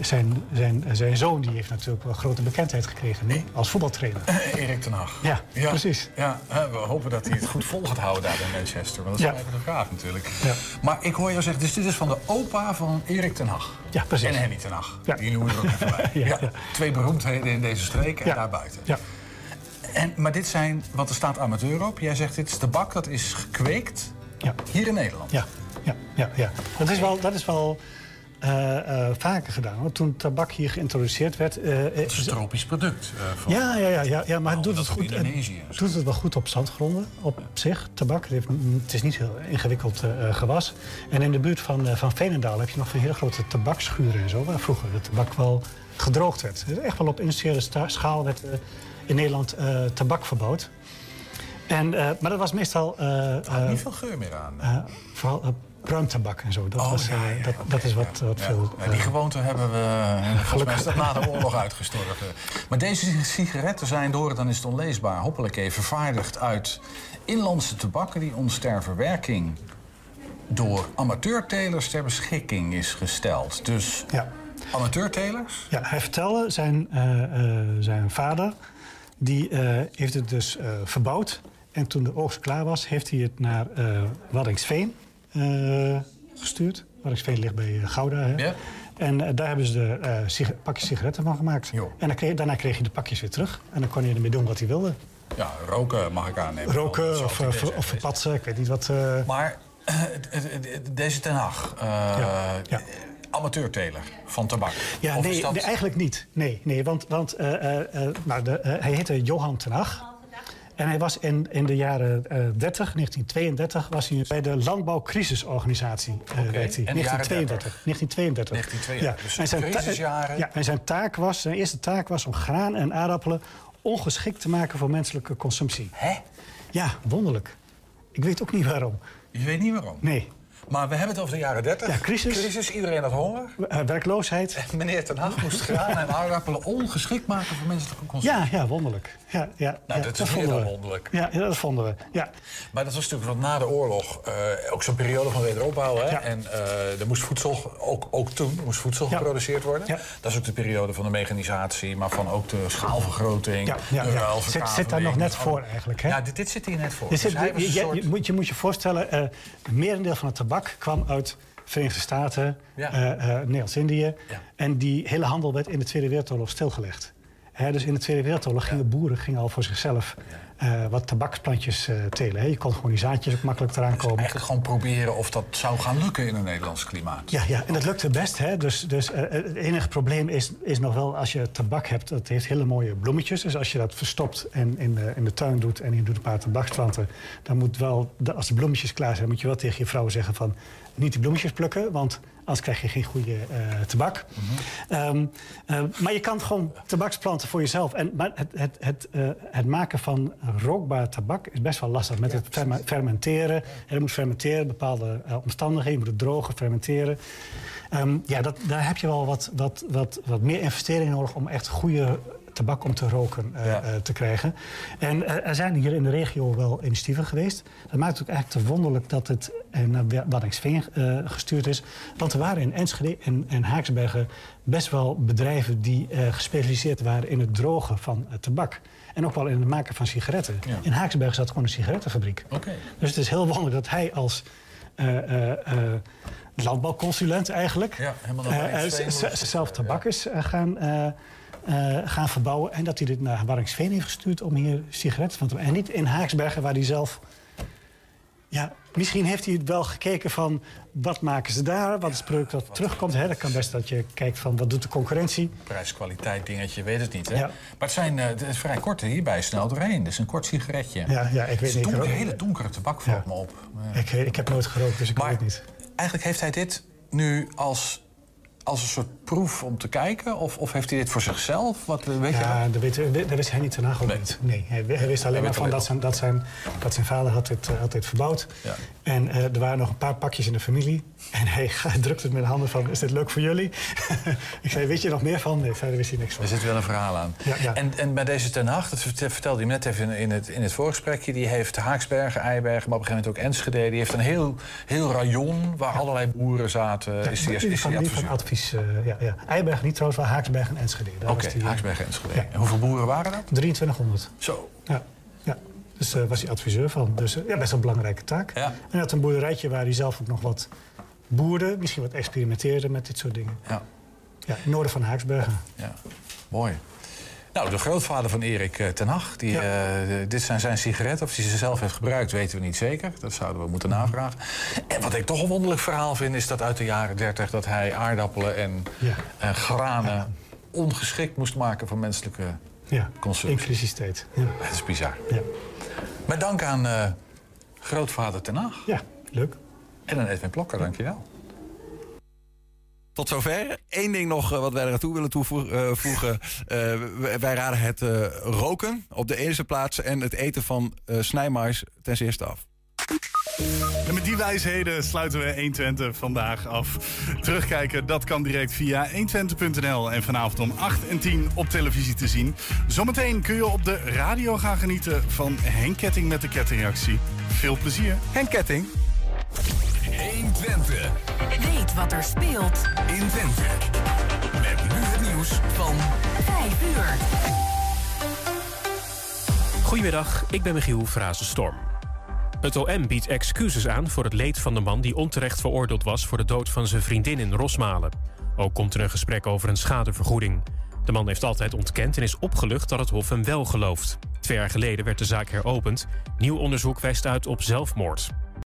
zijn, zijn, zijn zoon die heeft natuurlijk wel grote bekendheid gekregen nee? als voetbaltrainer. Erik ten Hag. Ja, ja, precies. Ja, we hopen dat hij het goed vol gaat houden daar in Manchester. Want dat is ja. de vraag natuurlijk. Ja. Maar ik hoor jou zeggen, dus dit is van de opa van Erik ten Hag. Ja, precies. En Henny ten Hag. Ja. Die noemen we er ook even bij. ja, Twee beroemdheden in deze streek en daarbuiten. Ja. En, maar dit zijn, want er staat amateur op. Jij zegt dit is tabak dat is gekweekt ja. hier in Nederland. Ja, ja, ja, ja. Dat is wel, dat is wel uh, uh, vaker gedaan. Want toen tabak hier geïntroduceerd werd... Uh, het is een tropisch product. van, ja, ja, ja, ja, ja, maar het doet het, goed, Indonesië, doet het wel goed op zandgronden op zich, tabak. Het, heeft, het is niet heel ingewikkeld gewas. En in de buurt van, van Veenendaal heb je nog een hele grote tabakschuren en zo... waar vroeger de tabak wel gedroogd werd. Echt wel op industriële schaal werd in Nederland tabak verbouwd. En, maar dat was meestal... Uh, niet veel geur meer aan. vooral pruimtabak en zo. Dat, oh, was, dat, dat, is wat, wat veel... die gewoonte hebben we gelukkig na de oorlog uitgestorven. Maar deze sigaretten zijn, door dan is het onleesbaar, hoppelijk even vervaardigd uit inlandse tabakken die ons ter verwerking door amateurtelers ter beschikking is gesteld. Dus ja. amateurtelers? Ja, hij vertelde, zijn, uh, zijn vader, die uh, heeft het dus verbouwd. En toen de oogst klaar was, heeft hij het naar Waddingsveen gestuurd. Waddingsveen ligt bij Gouda. Hè? Ja. En daar hebben ze de pakjes sigaretten van gemaakt. En dan kreeg, daarna kreeg je de pakjes weer terug. En dan kon je ermee doen wat hij wilde. Ja, roken mag ik aannemen. Roken of, of, of verpatsen, ik weet niet wat. Maar deze Ten Hag, uh, amateurteler van tabak? Ja, nee, eigenlijk niet. Nee, nee want, want nou, de, hij heette Johan Ten Hag. En hij was in, in de jaren 30, 1932, was hij bij de Landbouwcrisisorganisatie. Uh, okay. 1932. 1932. 1932. Ja. Dus en zijn crisisjaren. Ja, en zijn taak was, zijn eerste taak was om graan en aardappelen ongeschikt te maken voor menselijke consumptie. Hè? Ja, wonderlijk. Ik weet ook niet waarom. Je weet niet waarom? Nee. Maar we hebben het over de jaren 30. Ja, crisis. Crisis, iedereen had honger. Uh, werkloosheid. En meneer Ten Hag moest graan en aardappelen ongeschikt maken voor menselijke consumptie. Ja, ja wonderlijk. Ja, ja, nou, dat is meer dan wonderlijk. Ja, dat vonden we. Ja. Maar dat was natuurlijk na de oorlog uh, ook zo'n periode van wederopbouw. Hè? En uh, er moest voedsel, ook, ook toen, moest voedsel geproduceerd worden. Dat is ook de periode van de mechanisatie, maar van ook de schaalvergroting. Ja, ja. Zit, zit daar nog net voor eigenlijk. Hè? Ja, dit, dit zit hier net voor. Dus zit, je, soort... je, moet, je moet je voorstellen, uh, merendeel van het tabak kwam uit Verenigde Staten, ja. Nederlands-Indië. En die hele handel werd in de Tweede Wereldoorlog stilgelegd dus in de Tweede Wereldoorlog gingen boeren gingen al voor zichzelf uh, wat tabaksplantjes uh, telen. Je kon gewoon die zaadjes ook makkelijk eraan dus komen. eigenlijk gewoon proberen of dat zou gaan lukken in een Nederlands klimaat. Ja, ja en dat lukte best. Hè? Dus, dus uh, het enige probleem is, is nog wel als je tabak hebt, dat heeft hele mooie bloemetjes. Dus als je dat verstopt en in de, in de tuin doet en je doet een paar tabaksplanten, dan moet wel, als de bloemetjes klaar zijn, moet je wel tegen je vrouw zeggen van niet die bloemetjes plukken, want Anders krijg je geen goede uh, tabak. um, uh, maar je kan gewoon tabaksplanten voor jezelf. En, maar het, het, het, uh, het maken van rookbaar tabak is best wel lastig. Met het fermenteren. En je moet fermenteren, bepaalde omstandigheden. Je moet het drogen, fermenteren. Um, ja, dat, daar heb je wel wat, wat, wat, wat meer investering nodig om echt goede tabak om te roken ja. uh, te krijgen. En uh, er zijn hier in de regio wel initiatieven geweest. Dat maakt het ook eigenlijk te wonderlijk dat het naar Waddingsveen gestuurd is. Want er waren in Enschede en, en Haaksbergen best wel bedrijven die gespecialiseerd waren in het drogen van tabak. En ook wel in het maken van sigaretten. Ja. In Haaksbergen zat gewoon een sigarettenfabriek. Okay. Dus het is heel wonderlijk dat hij als landbouwconsulent eigenlijk. Ja, helemaal uh, zelf tabak is gaan, uh, gaan verbouwen. En dat hij dit naar Warringsveen heeft gestuurd om hier sigaretten van te maken. En niet in Haaksbergen, waar hij zelf... Ja, misschien heeft hij wel gekeken van wat maken ze daar, wat is het product dat terugkomt. Hè? Dat kan best dat je kijkt van wat doet de concurrentie. Prijs-kwaliteit dingetje, weet het niet. Hè? Ja. Maar het, zijn, uh, het is vrij kort hierbij snel doorheen. Het is een kort sigaretje. Ja, ja ik weet niet. Een hele donkere tabak valt me op. Ik, ik heb nooit gerookt, dus ik maar weet het niet. Eigenlijk heeft hij dit nu als als een soort proef om te kijken? Of, of heeft hij dit voor zichzelf? Wat, weet ja, je dat, weet, dat wist hij niet ten ook nee. hij, hij wist alleen maar van dat zijn, dat, zijn, dat zijn vader had dit, had dit verbouwd. Ja. En uh, er waren nog een paar pakjes in de familie. En hij drukt het met de handen van, is dit leuk voor jullie? ik zei, weet je nog meer van? Nee, verder wist hij niks van. Er zit wel een verhaal aan. Ja, ja. En, en bij deze Ten Hag, dat vertelde hij net even in, het, in het voorgesprekje... die heeft Haaksbergen, Eibergen, maar op een gegeven moment ook Enschede. Die heeft een heel, heel rayon waar allerlei boeren zaten. Is die, is, is die, van advies, uh, ja, ja. Eibergen niet trouwens, wel Haaksbergen en Enschede. Oké, okay, eh, Haaksbergen en Enschede. En hoeveel boeren waren dat? 2300. Zo. Ja. ja. Dus daar uh, was hij adviseur van. Dus uh, ja, best een belangrijke taak. Ja. En hij had een boerderijtje waar hij zelf ook nog wat boerde. Misschien wat experimenteerde met dit soort dingen. Ja. Ja, noorden van Haaksbergen. Ja, mooi. Nou, de grootvader van Erik uh, ten Hag, die, ja. uh, dit zijn zijn sigaretten. Of hij ze zelf heeft gebruikt, weten we niet zeker. Dat zouden we moeten navragen. En wat ik toch een wonderlijk verhaal vind... is dat uit de jaren 30 dat hij aardappelen en ja. uh, granen... Ja. ongeschikt moest maken voor menselijke ja. consumptie. Inclusiviteit. Ja. Dat is bizar. Ja. Met dank aan grootvader ten Hag. Ja, leuk. En aan Edwin Plokker, dankjewel. tot zover. Eén ding nog wat wij er toe willen toevoegen. wij raden het roken op de eerste plaats en het eten van snijmais ten eerste af. En met die wijsheden sluiten we 120 vandaag af. Terugkijken, dat kan direct via 120.nl en vanavond om 8 en 10 op televisie te zien. Zometeen kun je op de radio gaan genieten van Henk Ketting met de kettingreactie. Veel plezier. Henk Ketting. 120. Weet wat er speelt in Twente. Met nu het nieuws van 5 uur. Goedemiddag, ik ben Michiel Frazenstorm. Het OM biedt excuses aan voor het leed van de man die onterecht veroordeeld was voor de dood van zijn vriendin in Rosmalen. Ook komt er een gesprek over een schadevergoeding. De man heeft altijd ontkend en is opgelucht dat het Hof hem wel gelooft. Twee jaar geleden werd de zaak heropend. Nieuw onderzoek wijst uit op zelfmoord.